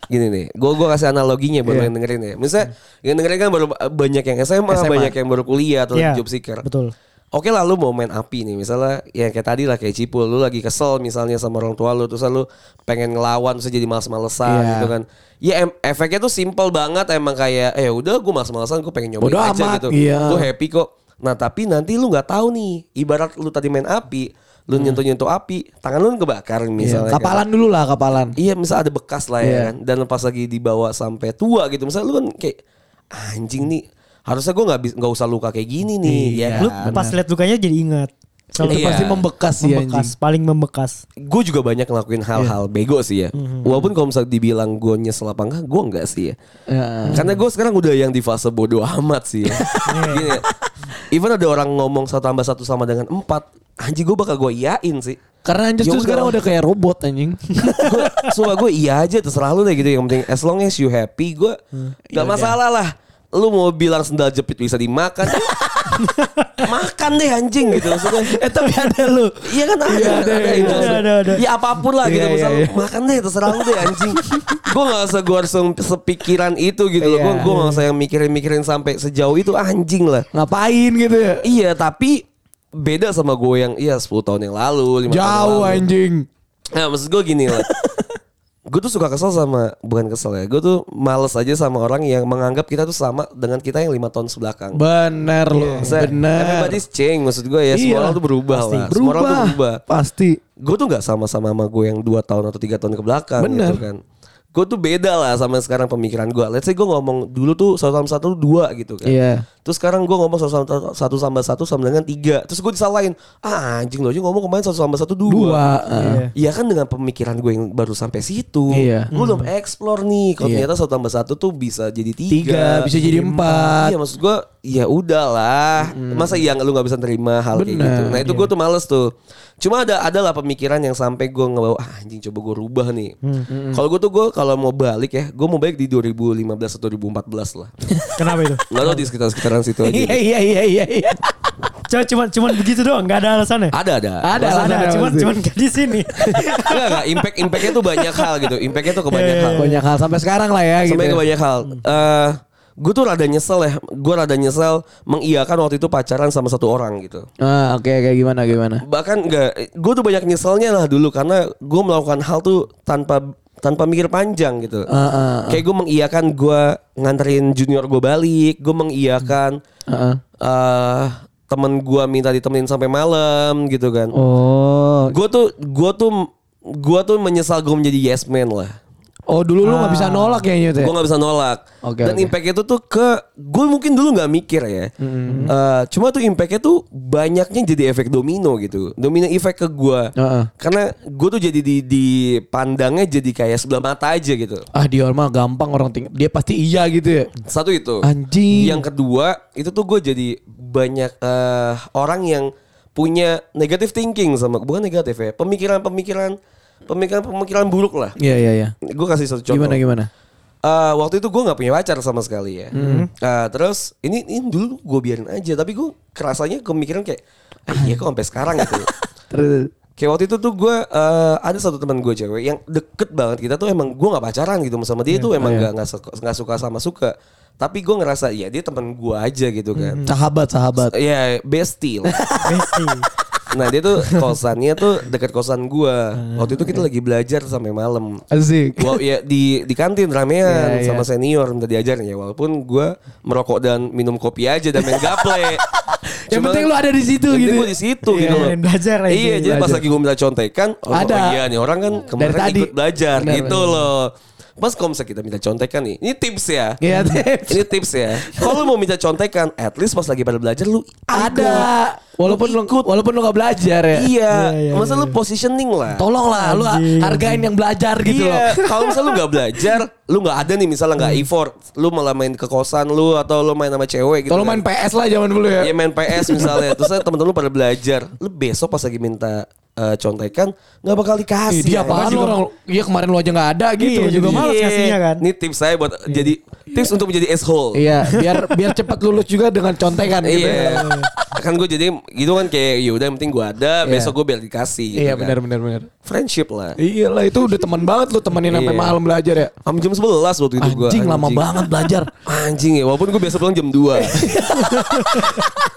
Gini nih, gue gua kasih analoginya buat Iya. yang dengerin ya. Misalnya yang dengerin kan baru banyak yang SMA, SMA. banyak yang baru kuliah atau Iya, job seeker. Betul. Oke lah lu mau main api nih misalnya ya kayak tadi lah kayak Cipul lu lagi kesel misalnya sama orang tua lu terus lu pengen ngelawan terus jadi males-malesan Iya. gitu kan. Ya em- efeknya tuh simple banget emang kayak eh udah gue males-malesan gue pengen nyobain Bodo aja amat, gitu. iya. Lu happy kok. Nah tapi nanti lu nggak tahu nih ibarat lu tadi main api lu nyentuh-nyentuh api tangan lu kebakar Iya, misalnya. kan. Kapalan dulu lah kapalan. Iya misal ada bekas lah ya Iya. kan Dan pas lagi dibawa sampai tua gitu Misalnya lu kan kayak Anjing nih Harusnya gue gak, nggak usah luka kayak gini nih ya Lu kan? pas lihat lukanya jadi ingat. Selalu Itu Iya. pasti membekas sih membekas, anjing. paling membekas. gue juga banyak ngelakuin hal-hal bego sih ya. Walaupun kalau misalnya dibilang gue nyesel apa enggak, gue enggak sih ya. Ya. Karena gue sekarang udah yang di fase bodoh amat sih ya. Gini ya. Even ada orang ngomong satu tambah satu sama dengan empat, anjing gue bakal gue iyain sih. Karena Anjas Ya tuh sekarang udah. kayak robot anjing. gue, sumpah gue iya aja terserah lu deh gitu. Yang penting as long as you happy, gue gak masalah lah. Lu mau bilang sendal jepit bisa dimakan, makan deh anjing gitu maksudnya. eh tapi ada lu. Iya kan ada, Iya, ada, ada, itu. ada, ada, ada. Ya apa pun lah gitu Iya, iya, iya. makan deh terserah lu deh anjing. gue gak usah gue harus sepikiran itu gitu loh. Iya. Gue gue gak usah yang mikirin-mikirin sampai sejauh itu anjing lah. Ngapain gitu ya? Iya tapi beda sama gue yang iya 10 tahun yang lalu, 5 tahun Jauh lalu. anjing. Nah maksud gue gini lah. gue tuh suka kesel sama bukan kesel ya. Gue tuh males aja sama orang yang menganggap kita tuh sama dengan kita yang lima tahun sebelakang. Bener lu. Maksudnya, Bener. Everybody's change maksud gue ya. Semua Iya. orang tuh berubah Pasti. lah. Semua orang tuh berubah. Pasti. gue tuh nggak sama-sama sama gue yang dua tahun atau tiga tahun ke belakang Bener. gitu kan gue tuh beda lah sama sekarang pemikiran gue let's say gue ngomong dulu tuh satu tambah satu dua gitu kan Iya. Terus sekarang gue ngomong satu, tambah- satu tambah satu sama dengan tiga terus gue disalahin ah anjing lo aja ngomong kemarin satu tambah satu dua Dua. eh. Iya kan dengan pemikiran gue yang baru sampai situ Iya. Gue belum explore nih Kalau Iya. ternyata satu tambah satu tuh bisa jadi tiga Tiga, bisa jadi empat. Iya maksud gue Ya udahlah Masa iya lu gak bisa terima hal kayak Bener. gitu Nah itu gue tuh males tuh Cuma ada adalah pemikiran yang sampai gue ngebawa ah, anjing coba gue rubah nih. Kalau gue tuh gue kalau mau balik ya, gue mau balik di 2015 atau 2014 lah. Kenapa itu? Nggak tahu di sekitar sekitaran situ aja. Iya iya iya iya iya. Cuma cuman cuman begitu doang, nggak ada alasannya. Ada ada. Ada, ada, alasannya cuman cuman gak di sini. Enggak enggak. Impact impactnya tuh banyak hal gitu. Impactnya tuh ke banyak Iya, hal. Banyak hal sampai sekarang lah ya gitu. Sampai ke banyak hal. Eh gue tuh rada nyesel ya. Gue rada nyesel mengiyakan waktu itu pacaran sama satu orang gitu. Ah, oke oke gimana gimana? Bahkan enggak, gue tuh banyak nyeselnya lah dulu karena gue melakukan hal tuh tanpa tanpa mikir panjang gitu. Ah, ah, ah. Kayak gue mengiyakan gue nganterin junior gue balik, gue mengiyakan Ah, ah. eh temen gue minta ditemenin sampai malam gitu kan. Oh. Gue tuh gue tuh gue tuh menyesal gue menjadi yes man lah. Oh dulu lu nggak bisa nolak ya Nyut ya? Gue gak bisa nolak. Oke, Dan oke. impactnya itu tuh ke gue mungkin dulu nggak mikir ya. Eh, cuma tuh impactnya tuh banyaknya jadi efek domino gitu. Domino efek ke gue. Heeh. Karena gue tuh jadi di dipandangnya jadi kayak sebelah mata aja gitu. Ah dia mah gampang orang ting dia pasti iya gitu ya. Satu itu. Anjing. Yang kedua itu tuh gue jadi banyak eh, orang yang punya negative thinking sama bukan negatif ya pemikiran-pemikiran pemikiran-pemikiran buruk lah. Iya iya iya. Gue kasih satu contoh. Gimana gimana? Eh, waktu itu gue nggak punya pacar sama sekali ya. Eh, terus ini ini dulu gue biarin aja, tapi gue kerasanya kemikiran kayak, ah, iya kok sampai sekarang gitu. Terus Kayak waktu itu tuh gue eh, ada satu teman gue cewek yang deket banget kita tuh emang gue nggak pacaran gitu sama dia tuh emang nggak nggak suka, nggak suka sama suka. Tapi gue ngerasa ya dia teman gue aja gitu kan. Sahabat, sahabat. Ya bestie lah. Bestie. Nah dia tuh kosannya tuh dekat kosan gua. Waktu itu kita lagi belajar sampai malam. Asik. Wow, ya di di kantin ramean iya. sama senior minta diajarin ya walaupun gua merokok dan minum kopi aja dan main gaple. Yang penting lu ada di situ gitu. gua di situ Iya, gitu dan belajar. Iya, jadi pas lagi gua minta contekan, oh, Ada. oh iya nih orang kan kemarin ikut belajar Benar, gitu loh. Pas kalau misalnya kita minta contekan nih, ini tips ya. Iya, tips. Ini tips ya. Kalau mau minta contekan, at least pas lagi pada belajar lu Ada. Walaupun lu ikut. walaupun lu gak belajar ya. Iya, iya, masa lu positioning lah. Tolong lah lu hargain yang belajar gitu loh. iya, kalau misalnya lu nggak belajar, lu nggak ada nih misalnya nggak effort, lu malah main ke kosan lu atau lu main sama cewek gitu. Tolong kan. main PS lah zaman dulu ya. Iya main PS misalnya, terus temen-temen lu pada belajar, lu besok pas lagi minta eh, contekan nggak bakal dikasih. Ih, dia apaan lu orang Iya kemarin lu aja gak ada gitu. Iya, juga Jadi- malas kasihnya kan. Ini tips saya buat jadi tips untuk menjadi asshole. Iya, biar biar cepat lulus juga dengan contekan gitu. Iya. kan gue jadi gitu kan kayak ya udah yang penting gue ada, Iya. besok gue biar dikasih. Gitu Iya kan. benar benar benar. Friendship lah. Iya lah itu udah teman banget lu temenin sampai Iya. malam belajar ya. Am jam 11 waktu itu gue. Anjing lama banget belajar. Anjing ya, walaupun gue biasa pulang jam 2.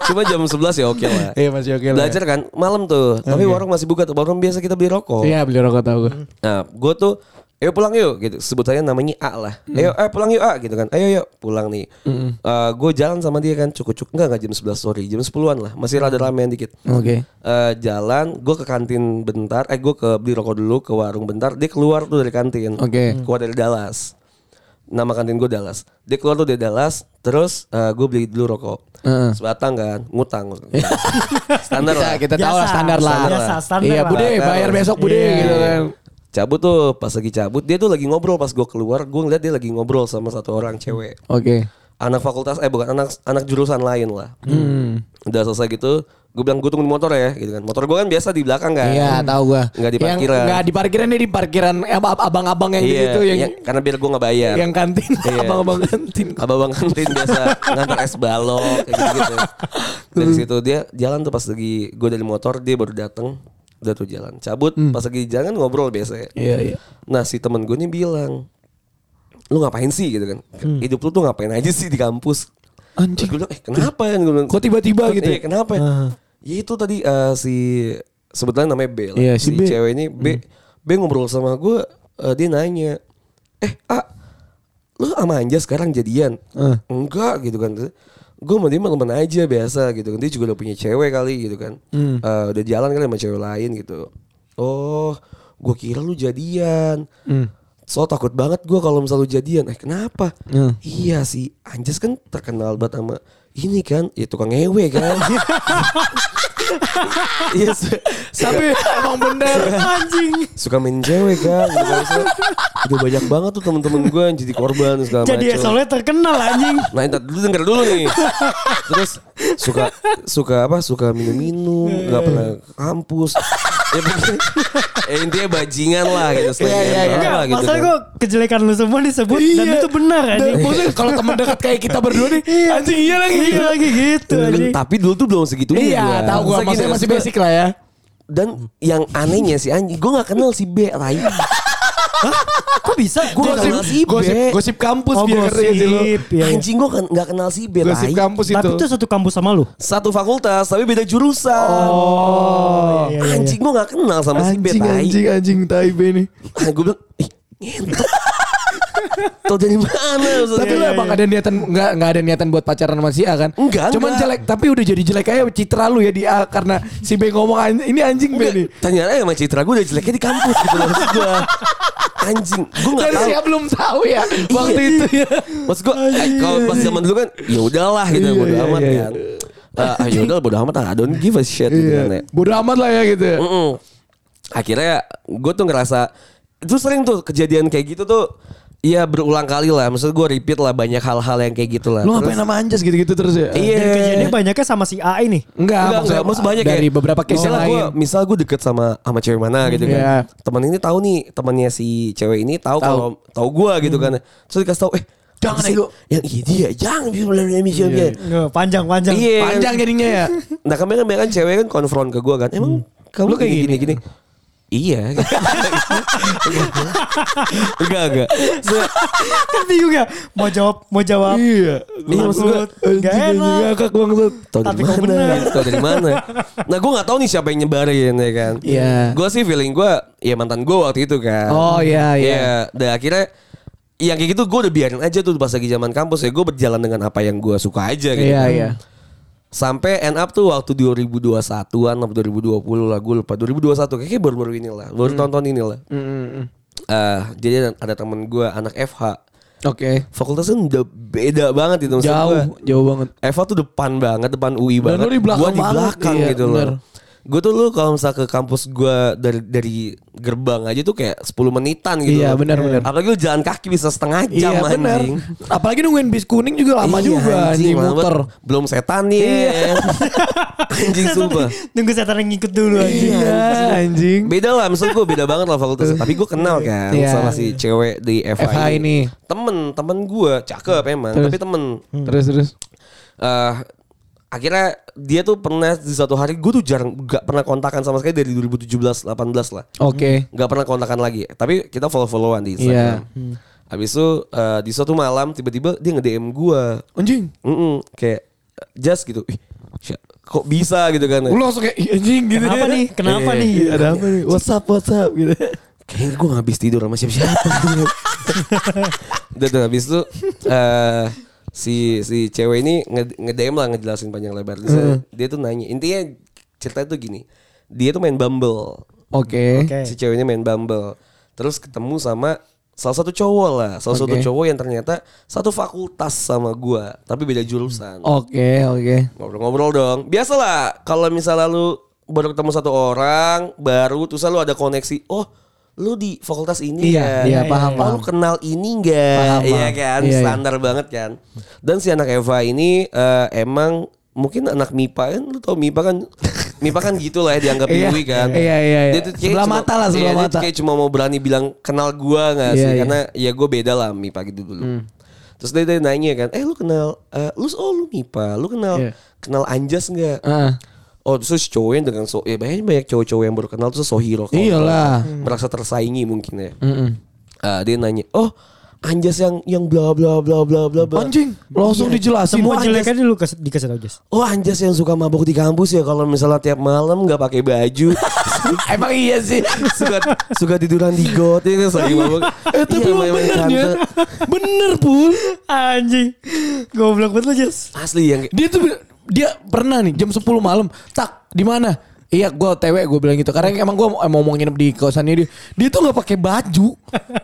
Cuma jam 11 ya oke lah. Iya masih oke lah. Belajar kan malam tuh. Tapi warung masih buka tuh. Warung biasa kita beli rokok. Iya beli rokok tahu gue. Nah, gue tuh Ayo pulang yuk gitu. Sebut aja namanya A lah. Hmm. Ayo, eh pulang yuk A gitu kan. Ayo yuk pulang nih. gue jalan sama dia kan cukup-cukup enggak enggak jam 11 sorry, jam 10-an lah. Masih rada ramean dikit. Oke. Eh, jalan, gue ke kantin bentar. Eh gue ke beli rokok dulu ke warung bentar. Dia keluar tuh dari kantin. Oke. Keluar dari Dallas. Nama kantin gue Dallas. Dia keluar tuh dari Dallas. Terus gue beli dulu rokok. Heeh. Sebatang kan, ngutang. Standar Kita, lah. kita tahu lah standar lah. biasa, standar Iya lah. bude bayar besok bude Iya. gitu kan. Cabut tuh pas lagi cabut dia tuh lagi ngobrol pas gue keluar gue ngeliat dia lagi ngobrol sama satu orang cewek Oke. anak fakultas eh bukan anak anak jurusan lain lah Hmm. udah selesai gitu gue bilang gue tunggu di motor ya gitu kan motor gue kan biasa di belakang kan Iya tahu gua. Nggak di Yang parkiran. Nggak di parkiran di parkiran eh, ab- abang-abang yang iya gitu yang iya, karena biar gue nggak bayar yang kantin Iya. abang-abang kantin. abang-abang kantin biasa ngantar es balok kayak gitu, -gitu. dari situ dia jalan tuh pas lagi gue dari motor dia baru dateng udah tuh jalan. Cabut pas lagi jalan kan ngobrol biasa ya. Iya iya. Nah si temen gue nih bilang Lu ngapain sih? Gitu kan. Hidup lu tuh ngapain aja sih di kampus? Anjing. gue bilang eh kenapa? Ya Gue bilang, Kok tiba-tiba "Kok- gitu Iya ya? kenapa? Ya Ya itu tadi eh, si Sebetulnya namanya B lah. Iya, si Si, B. cewek ini B. B ngobrol sama gue eh, Dia nanya Eh A Lu sama Anja sekarang jadian? Eh. Enggak gitu kan Gue sama dia mah temen aja biasa gitu kan Dia juga udah punya cewek kali gitu kan Hmm. Eh, Udah jalan kali sama cewek lain gitu Oh Gue kira lu jadian Hmm. So takut banget gue kalau misalnya lu jadian Eh kenapa? Hmm. Iya si Anjas kan terkenal banget sama ini kan ya tukang ngewe kan Iya Tapi emang bener Anjing. suka main cewek kan gitu kan. Udah banyak banget tuh temen-temen gue yang jadi korban segala Jadi macam. soalnya terkenal anjing. Nah entar dulu denger dulu nih Terus suka suka apa suka minum-minum nggak pernah ke kampus ya ya intinya bajingan lah gitu selain Iya, iya, nempel iya. lah gitu masalah kan. gue kejelekan lu semua disebut dan Iya. itu benar Dan anjing. maksudnya kalau teman dekat kayak kita berdua nih anjing iya lagi Iya gitu. lagi gitu anjing. tapi dulu tuh belum segitu Iya, tahu gua maksudnya masih basic lah ya. dan yang anehnya si anjing gue nggak kenal si B Rai Kok bisa? Gua nggak kenal si gosip, gosip kampus Oh, biar ngerti sih lu. gosip. Iya, iya. anjing gue nggak kenal si B Gosip kampus itu. Tapi itu satu kampus sama lu. satu fakultas tapi beda jurusan Oh. Iya, iya, iya. anjing gue nggak kenal sama si B Anjing anjing anjing tai B nih. gue bilang ih ngentot Tau dari mana maksudnya? Tapi lu emang ada niatan nggak nggak ada niatan buat pacaran sama si A kan? Enggak, Cuman enggak. jelek tapi udah jadi jelek aja citra lu ya di A karena si B ngomong "An- ini anjing B nih. Ternyata emang citra gue udah jeleknya di kampus gitu loh gue. Anjing, gue gak Dan tahu. si A belum tahu ya waktu itu ya. Maksud gue, kalau pas zaman dulu kan, ya udahlah gitu, Iya, bodo iya, amat iya. kan. Ah, ya udah bodo amat, I don't give a shit gitu kan ya. Iya. Bodoh amat lah ya gitu. ya. Akhirnya gue tuh ngerasa itu sering tuh kejadian kayak gitu tuh Iya berulang kali lah Maksud gue repeat lah Banyak hal-hal yang kayak gitu lah Lu ngapain nama Anjas gitu-gitu terus ya? Iya Dan kejadiannya banyaknya sama si A ini. Enggak, Enggak, maksudnya enggak, maksud banyak dari kayak, beberapa case yang misalnya lain. Gua, misal gue deket sama sama cewek mana gitu kan. Iya. Teman ini tahu nih, temannya si cewek ini tahu kalau tahu gue gitu kan. Terus dikasih tahu, eh Jangan, sih, Ego. Yang iya dia, jangan Iya. dia. Nggak, panjang-panjang. Iya. Panjang jadinya ya. Nah kemarin kan cewek kan konfront ke gue kan, emang kamu Lu kayak gini, gini? gini, Iya. enggak, enggak. Kan bingung ya mau jawab mau jawab Iya. Iya, maksud gua, Gak enak Ngakak banget. Tahu dari mana? Tahu dari mana? Nah, gue nggak tahu nih siapa yang nyebarin ya kan. Iya. Gue sih feeling gue, ya mantan gue waktu itu kan. Oh, iya, iya. Iya. Dan akhirnya yang kayak gitu gue udah biarin aja tuh pas lagi zaman kampus ya gue berjalan dengan apa yang gue suka aja gitu. Iya, kan. iya. Sampai end up tuh waktu 2021-an atau 2020 lah gue lupa 2021 kayaknya baru-baru ini lah baru tonton ini lah. Mm, mm, mm. Eh, jadi ada, temen gue anak FH Oke. fakultasnya udah beda banget itu maksud Jauh, gua. jauh banget. Eva tuh depan banget, depan UI Dan banget. lu di belakang Gua di banget, belakang iya, gitu bener. Gue tuh lu kalau misalnya ke kampus gue dari dari gerbang aja tuh kayak 10 menitan gitu. Iya, loh. benar, benar. Apalagi lu jalan kaki bisa setengah jam Iya benar. anjing. Apalagi nungguin bis kuning juga lama Iya, juga anjing lama muter. Belum setan nih. anjing sumpah. tunggu setan yang ngikut dulu anjing Iya anjing. Beda lah, misalnya gue beda banget lah fakultasnya. Tapi gue kenal kan Iya. sama si cewek di FH, FH ini. Temen, temen gue cakep emang. Terus? Tapi temen. Terus terus. eh akhirnya dia tuh pernah di suatu hari gue tuh jarang gak pernah kontakan sama sekali dari 2017 18 lah. Oke. nggak pernah kontakan lagi. Tapi kita follow followan di Iya. Instagram habis itu eh, di suatu malam tiba-tiba dia nge DM gue Anjing. Mm-mm, kayak just gitu. Ih, kok bisa? gitu kan. Lu langsung kayak "Ih, anjing gitu. kenapa nih? Kenapa Iya, nih? Iya, ada apa nih? WhatsApp WhatsApp gitu. kayaknya gue gak habis tidur sama siapa-siapa. Dan habis itu eh si si cewek ini nge, nge-DM lah ngejelasin panjang lebar dia, dia tuh nanya intinya cerita tuh gini dia tuh main Bumble Oke. Oke. si ceweknya main Bumble terus ketemu sama salah satu cowok lah salah satu Oke. cowok yang ternyata satu fakultas sama gua tapi beda jurusan Oke oke. ngobrol-ngobrol dong biasalah kalau misalnya lu baru ketemu satu orang baru terus lu ada koneksi oh lu di fakultas ini Iya, ya iya, paham, oh, paham. lu kenal ini enggak Paham, iya kan Iya, iya. standar banget kan dan si anak Eva ini eh, emang mungkin anak MIPA kan lu tau MIPA kan MIPA kan gitu lah ya dianggap Iya, UI kan iya, iya, iya. Dia tuh kayak Sebelah cuma- mata lah, sebelah iya, dia mata. kayak cuma mau berani bilang kenal gua nggak Iya, sih iya. karena ya gue beda lah MIPA gitu dulu terus dia, dia nanya kan eh lu kenal eh, lu oh lu MIPA lu kenal Iya. kenal Anjas nggak Ah. Oh terus cowoknya dengan so ya banyak banyak cowok-cowok yang baru kenal tuh Sohiro kalau Iyalah. merasa tersaingi mungkin ya. Mm-mm. Ah, dia nanya, oh Anjas yang yang bla bla bla bla bla bla. Anjing, langsung dijelasin. semua jeleknya dulu kasih dikasih tau Jess Oh Anjas yang suka mabuk di kampus ya kalau misalnya tiap malam nggak pakai baju Emang iya sih. suka suka tiduran di got ya saking mabuk. Eh tapi Iya, emang bener ya. Bener pul. anjing goblok banget lu Jess Asli yang Dia tuh dia pernah nih jam 10 malam. Tak di mana? Iya gue TW gue bilang gitu. Karena emang gue mau mau nginep di kosannya dia. Dia tuh gak pakai baju.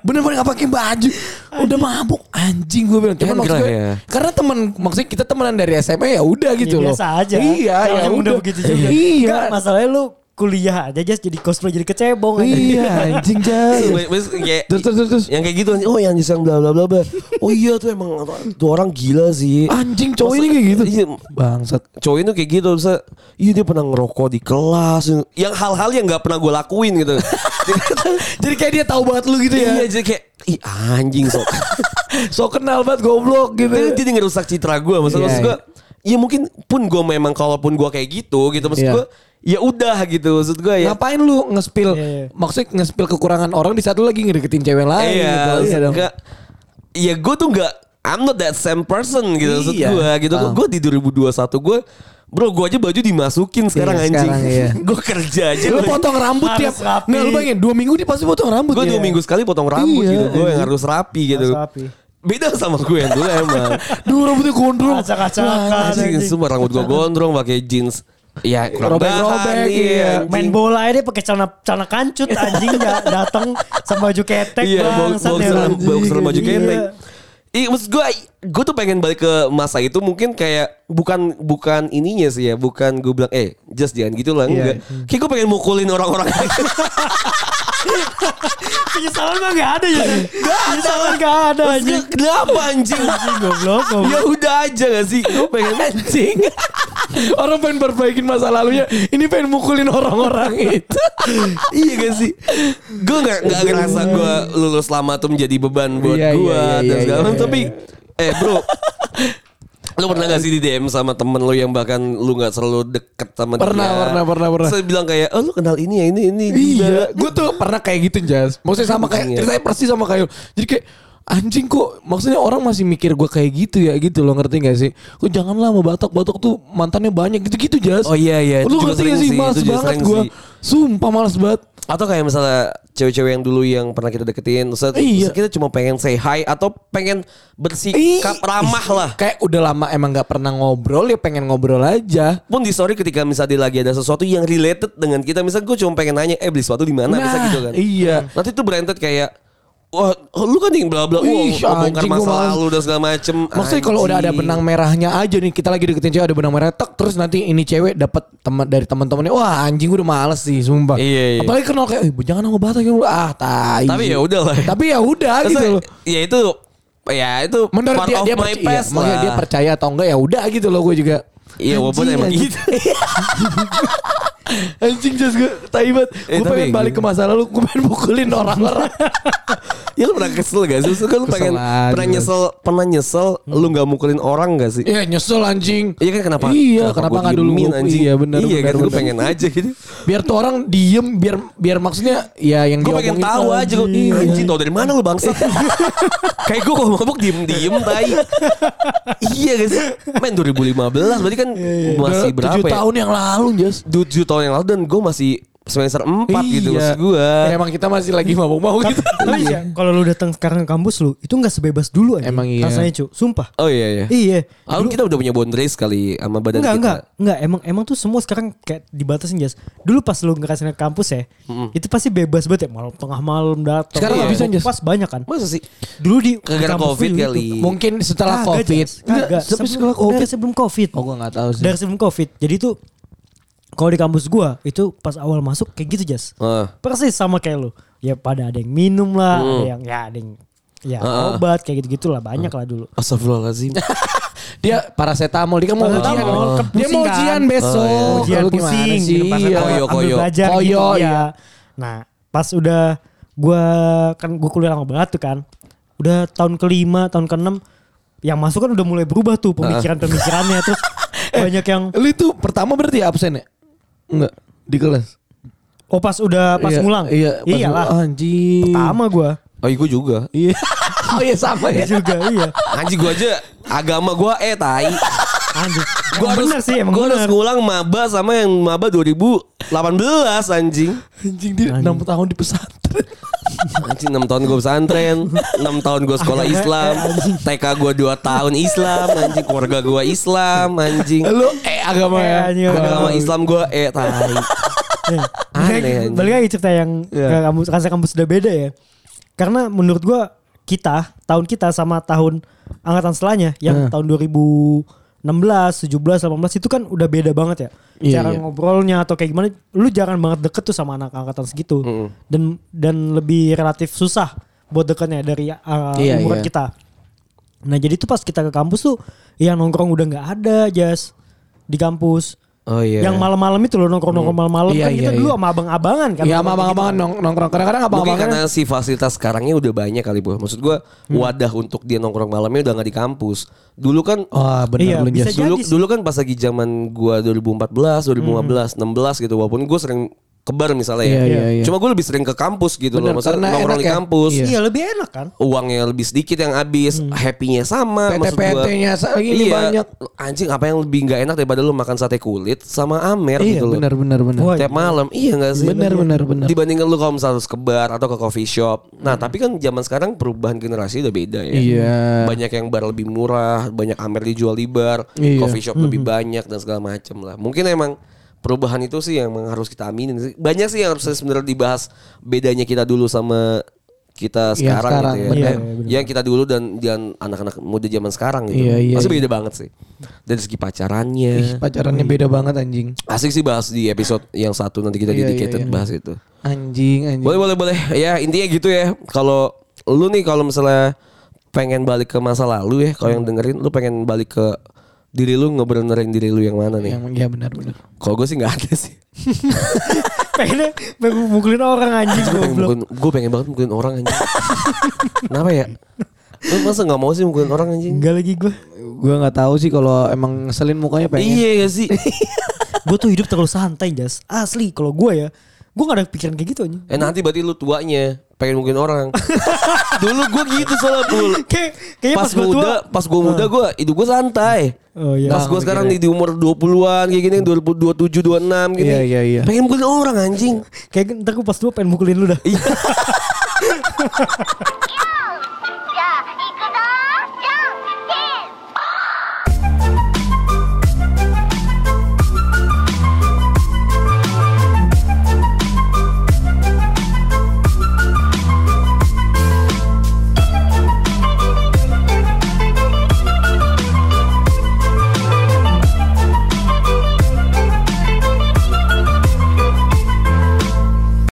Bener-bener gak pakai baju. Udah mabuk. Anjing gue bilang. Cuman maksud gerah gue ya. Karena temen Maksudnya kita temenan dari SMA ya udah gitu Ya, loh. biasa aja. Iya ya udah begitu juga. Iya. Enggak, masalahnya lu kuliah aja Jess jadi cosplay jadi kecebong. Iya anjing jas Terus Terus terus terus, terus. yang kayak gitu oh yang yang bla bla bla bla. Oh iya tuh emang tuh orang gila sih. Anjing cowok ini kayak gitu? Iya, Bangsat. Cowok itu kayak gitu bisa iya dia pernah ngerokok di kelas. Yang hal-hal yang nggak pernah gue lakuin gitu. Jadi kayak dia tahu banget lu gitu iya ya jadi kayak ih anjing sok. So kenal banget goblok gitu jadi ngerusak citra gue maksud Iya, maksud gue ya mungkin pun gue memang kalaupun gue kayak gitu gitu. Maksud Iya. gue ya udah gitu maksud gue ya Ngapain lu nge-spill Iya, iya. Maksudnya nge-spill kekurangan orang Di saat lu lagi ngedeketin cewek lain iya gitu. maksud dong. gua- ya gue tuh nggak I'm not that same person gitu maksud Iya, gue gitu paham. gue di 2021 gue Bro gue aja baju dimasukin sekarang Iya, anjing sekarang, iya. Gue kerja aja Lu gua- potong rambut Harus tiap rapi. Nggak lu bayangin Dua minggu dia pasti potong rambut Gue ya. dua minggu sekali potong rambut Iya, gitu Gue yang harus rapi gitu Harus rapi. Beda sama gue yang dulu emang Dua rambutnya gondrong Acak-acakan anjing. Sumpah rambut gue gondrong pakai jeans Ya kurang Robek-robek, iya. anjing. Main bola aja dia pakai celana celana kancut anjing nggak datang sama baju ketek Iya bang. box box baju ketek Ih, maksud gue, gue tuh pengen balik ke masa itu mungkin kayak bukan bukan ininya sih ya, bukan gue bilang eh just jangan gitu lah Iya. enggak. Kayak gue pengen mukulin orang-orang. Penyesalan mah nggak ada ya. Penyesalan nggak ada anjing. gue, Kenapa anjing? Goblok ya udah aja gak sih? Gue pengen Anjing Orang pengen perbaikin masa lalunya Ini pengen mukulin orang-orang itu iya gak sih? Gue gak, gak ngerasa gue lulus lama tuh menjadi beban buat Iya, gue iya, iya, dan segala iya. Tapi iya. Eh bro, Lu pernah gak sih di DM sama temen lu yang bahkan lu gak selalu deket sama Pernah, dia? pernah, pernah, pernah. Saya bilang kayak, oh lu kenal ini ya, ini, ini. Iya, gue tuh pernah kayak gitu Jas. Maksudnya sama kayak Anjing ya. ceritanya persis sama kayak Jadi kayak anjing kok maksudnya orang masih mikir gue kayak gitu ya gitu loh ngerti gak sih? Kok janganlah mau batok batok tuh mantannya banyak gitu-gitu Jas. Oh iya, iya, juga ngerti gak sih? Males juga banget gue. Sumpah males banget. Atau kayak misalnya cewek-cewek yang dulu yang pernah kita deketin, terus, Iya. terus kita cuma pengen say hi atau pengen bersikap ramah lah. Kayak udah lama emang gak pernah ngobrol ya pengen ngobrol aja. Pun di story ketika misalnya lagi ada sesuatu yang related dengan kita, misalnya gue cuma pengen nanya, eh beli sesuatu di mana, bisa gitu kan? Iya. Nanti tuh berentet kayak, wah lu kan yang bla bla, Ih, anjing, gua masa lalu dan segala macem. Maksudnya kalau udah ada benang merahnya aja nih kita lagi deketin cewek ada benang merah tek terus nanti ini cewek dapat teman dari teman-temannya wah anjing gue udah males sih sumpah. Iya, iya. Apalagi kenal kayak "Eh, jangan sama batak yang lu ah tai. Tapi ya udah lah. Tapi ya udah gitu loh. Ya itu, ya itu Menurut part dia of dia my percaya, iya, past lah. dia percaya atau enggak ya udah gitu loh gue juga. Iya, walaupun emang gitu. anjing jas gue tai banget. Eh, gue pengen balik gitu. ke masa lalu, gue pengen pukulin orang-orang. ya lu pernah kesel gak sih? Kan lu pengen aja. pernah nyesel, pernah nyesel lu gak mukulin orang gak sih? Iya nyesel anjing. Iya kan kenapa? Iya, kenapa gua nggak dulu anjing? Iya benar. Iya kan gue pengen aja gitu. biar tuh orang diem biar biar maksudnya ya yang Gue pengen tahu aja gue Iya. Anjing tau dari mana lu bangsa Kayak gue kalau mabuk diem-diem tai Iya gak sih Men 2015 berarti kan Masih Udah berapa tujuh ya tahun yang lalu Jas 7 tahun yang lalu dan gue masih semester 4 gitu maksud gue Ya, emang kita masih lagi mabuk-mabuk gitu Tapi ya, kalau lu datang sekarang ke kampus lu, itu nggak sebebas dulu aja. Emang iya. Rasanya cu, sumpah. Oh iya iya Iya. Lalu kita udah punya boundaries kali sama badan Enggak, kita enggak, enggak. Emang emang tuh semua sekarang kayak dibatasin jas. Dulu pas lu ngerasain ke kampus ya, itu pasti bebas banget ya. Malam tengah malam datang. Sekarang nggak Iya. bisa, Jas. Pas banyak kan. Masa sih Dulu di kampus COVID gitu. kali. Mungkin setelah Kagak, covid. Tapi Sebelum- setelah covid Dari sebelum covid. Oh gue gak tahu sih Dari sebelum covid. Jadi tuh kalau di kampus gua itu pas awal masuk kayak gitu jas. Ah. Persis sama kayak lu. Ya pada ada yang minum lah, Hmm. ada yang ya ada yang ya Heeh. obat kayak gitu-gitu lah banyak lah dulu. Astagfirullahaladzim Dia paracetamol Dia kan mau ujian Paracetamol, Dia mau kan? ujian besok Oh, iya. Ujian pusing, minum Iya. Koyo, koyo. belajar Koyo, gitu, iya. ya. Nah, pas udah gua kan gua kuliah lama banget tuh kan. Udah tahun kelima, tahun keenam yang masuk kan udah mulai berubah tuh pemikiran-pemikirannya terus banyak yang Lu itu pertama berarti absen ya? Enggak Di kelas oh pas udah pas Iya, ngulang. Iya pas Iyalah. ngulang. Anjing Pertama gua. Oh iya gue juga Iya Oh iya sama ya juga iya. Anjing gue aja Agama gue eh tai Gue Emang harus bener sih emang Gue harus ngulang maba sama yang maba 2018 anjing. Anjing dia 6 tahun di pesantren. Anjing 6 tahun gue pesantren 6 tahun gue sekolah Islam TK gue 2 tahun Islam Anjing keluarga gue Islam Anjing. Lu eh agama ya. Anjing, Agama Islam gue eh tai. Eh, Aneh, balik- anjing. Balik lagi cerita yang Iya. ke kampus rasa kampus udah beda ya. Karena menurut gua kita tahun kita sama tahun angkatan setelahnya yang Hmm. tahun 2016, 17, 18 itu kan udah beda banget ya. Iya, Cara iya. ngobrolnya atau kayak gimana lu jarang banget deket tuh sama anak angkatan segitu. Mm-mm. Dan dan lebih relatif susah buat deketnya dari uh, Iya, umuran iya. kita. Nah, jadi tuh pas kita ke kampus tuh yang nongkrong udah nggak ada, Jas. Di kampus. Oh iya Yang malam-malam itu loh nongkrong-nongkrong malam-malam Iya, kan kita iya, dulu iya. sama abang-abangan kan. Iya sama abang-abangan gitu. nong- nongkrong Kadang-kadang Mungkin abang-abangan karena si fasilitas sekarangnya udah banyak kali bu. Maksud gue wadah untuk dia nongkrong malamnya udah nggak di kampus. Dulu kan Wah benar Iya, bisa jadi dulu sih. dulu kan pas lagi zaman gua 2014, 2015, 16 gitu walaupun gue sering kebar misalnya ya. Iya, iya, iya. Cuma gue lebih sering ke kampus gitu Bener, loh. Maksudnya karena nongkrong di ya. kampus. Iya. Iya lebih enak kan. Uangnya lebih sedikit yang habis, happy-nya sama. PT-PT-nya ini banyak. Anjing apa yang lebih nggak enak daripada lu makan sate kulit sama Amer Iya gitu loh. benar benar benar. Wah, Tiap malam iya gak sih? Benar, benar, benar. Dibandingkan lu kalau misalnya harus ke bar atau ke coffee shop. Nah tapi kan zaman sekarang perubahan generasi udah beda ya. Iya. Banyak yang bar lebih murah, banyak Amer dijual di bar, Iya. coffee shop lebih banyak dan segala macem lah. Mungkin emang perubahan itu sih yang harus kita aminin sih. Banyak sih yang harus sebenarnya dibahas bedanya kita dulu sama kita Yang sekarang, sekarang, gitu ya. Iya, iya, yang kita dulu dan dan anak-anak muda zaman sekarang gitu. Iya, iya, Pasti iya. beda banget sih. Dari segi pacarannya. Ih, pacarannya beda banget anjing. Asik sih bahas di episode yang satu nanti kita Iya, dedicated iya, iya. bahas itu. Anjing anjing. Boleh boleh boleh. Ya intinya gitu ya. Kalau lu nih kalau misalnya pengen balik ke masa lalu ya, kalau yang dengerin lu pengen balik ke diri lu ngebenerin diri lu yang mana nih? Yang iya benar benar. Kalau gue sih nggak ada sih. Pengennya pengen mukulin orang anjing Gue pengen, mukulin- gue pengen banget mukulin orang aja. Kenapa ya? Lu masa gak mau sih mukulin orang anjing? Enggak lagi gue. Gue nggak tahu sih kalau emang ngeselin mukanya pengen. Iya gak sih? gue tuh hidup terlalu santai jas. Asli kalau gue ya. Gue gak ada pikiran kayak gitu aja. eh nanti berarti lu tuanya pengen mukulin orang. Dulu gue gitu soalnya Bul. Kayak kayaknya Pas pas, gue muda, tua. pas gue muda gue hidup gue santai. Oh iya. Pas gue sekarang di, di umur 20-an kayak gini 2027 26 gini. Iya, iya, iya. Pengen mukulin orang anjing. Kayak ntar gue pas tua pengen mukulin lu dah.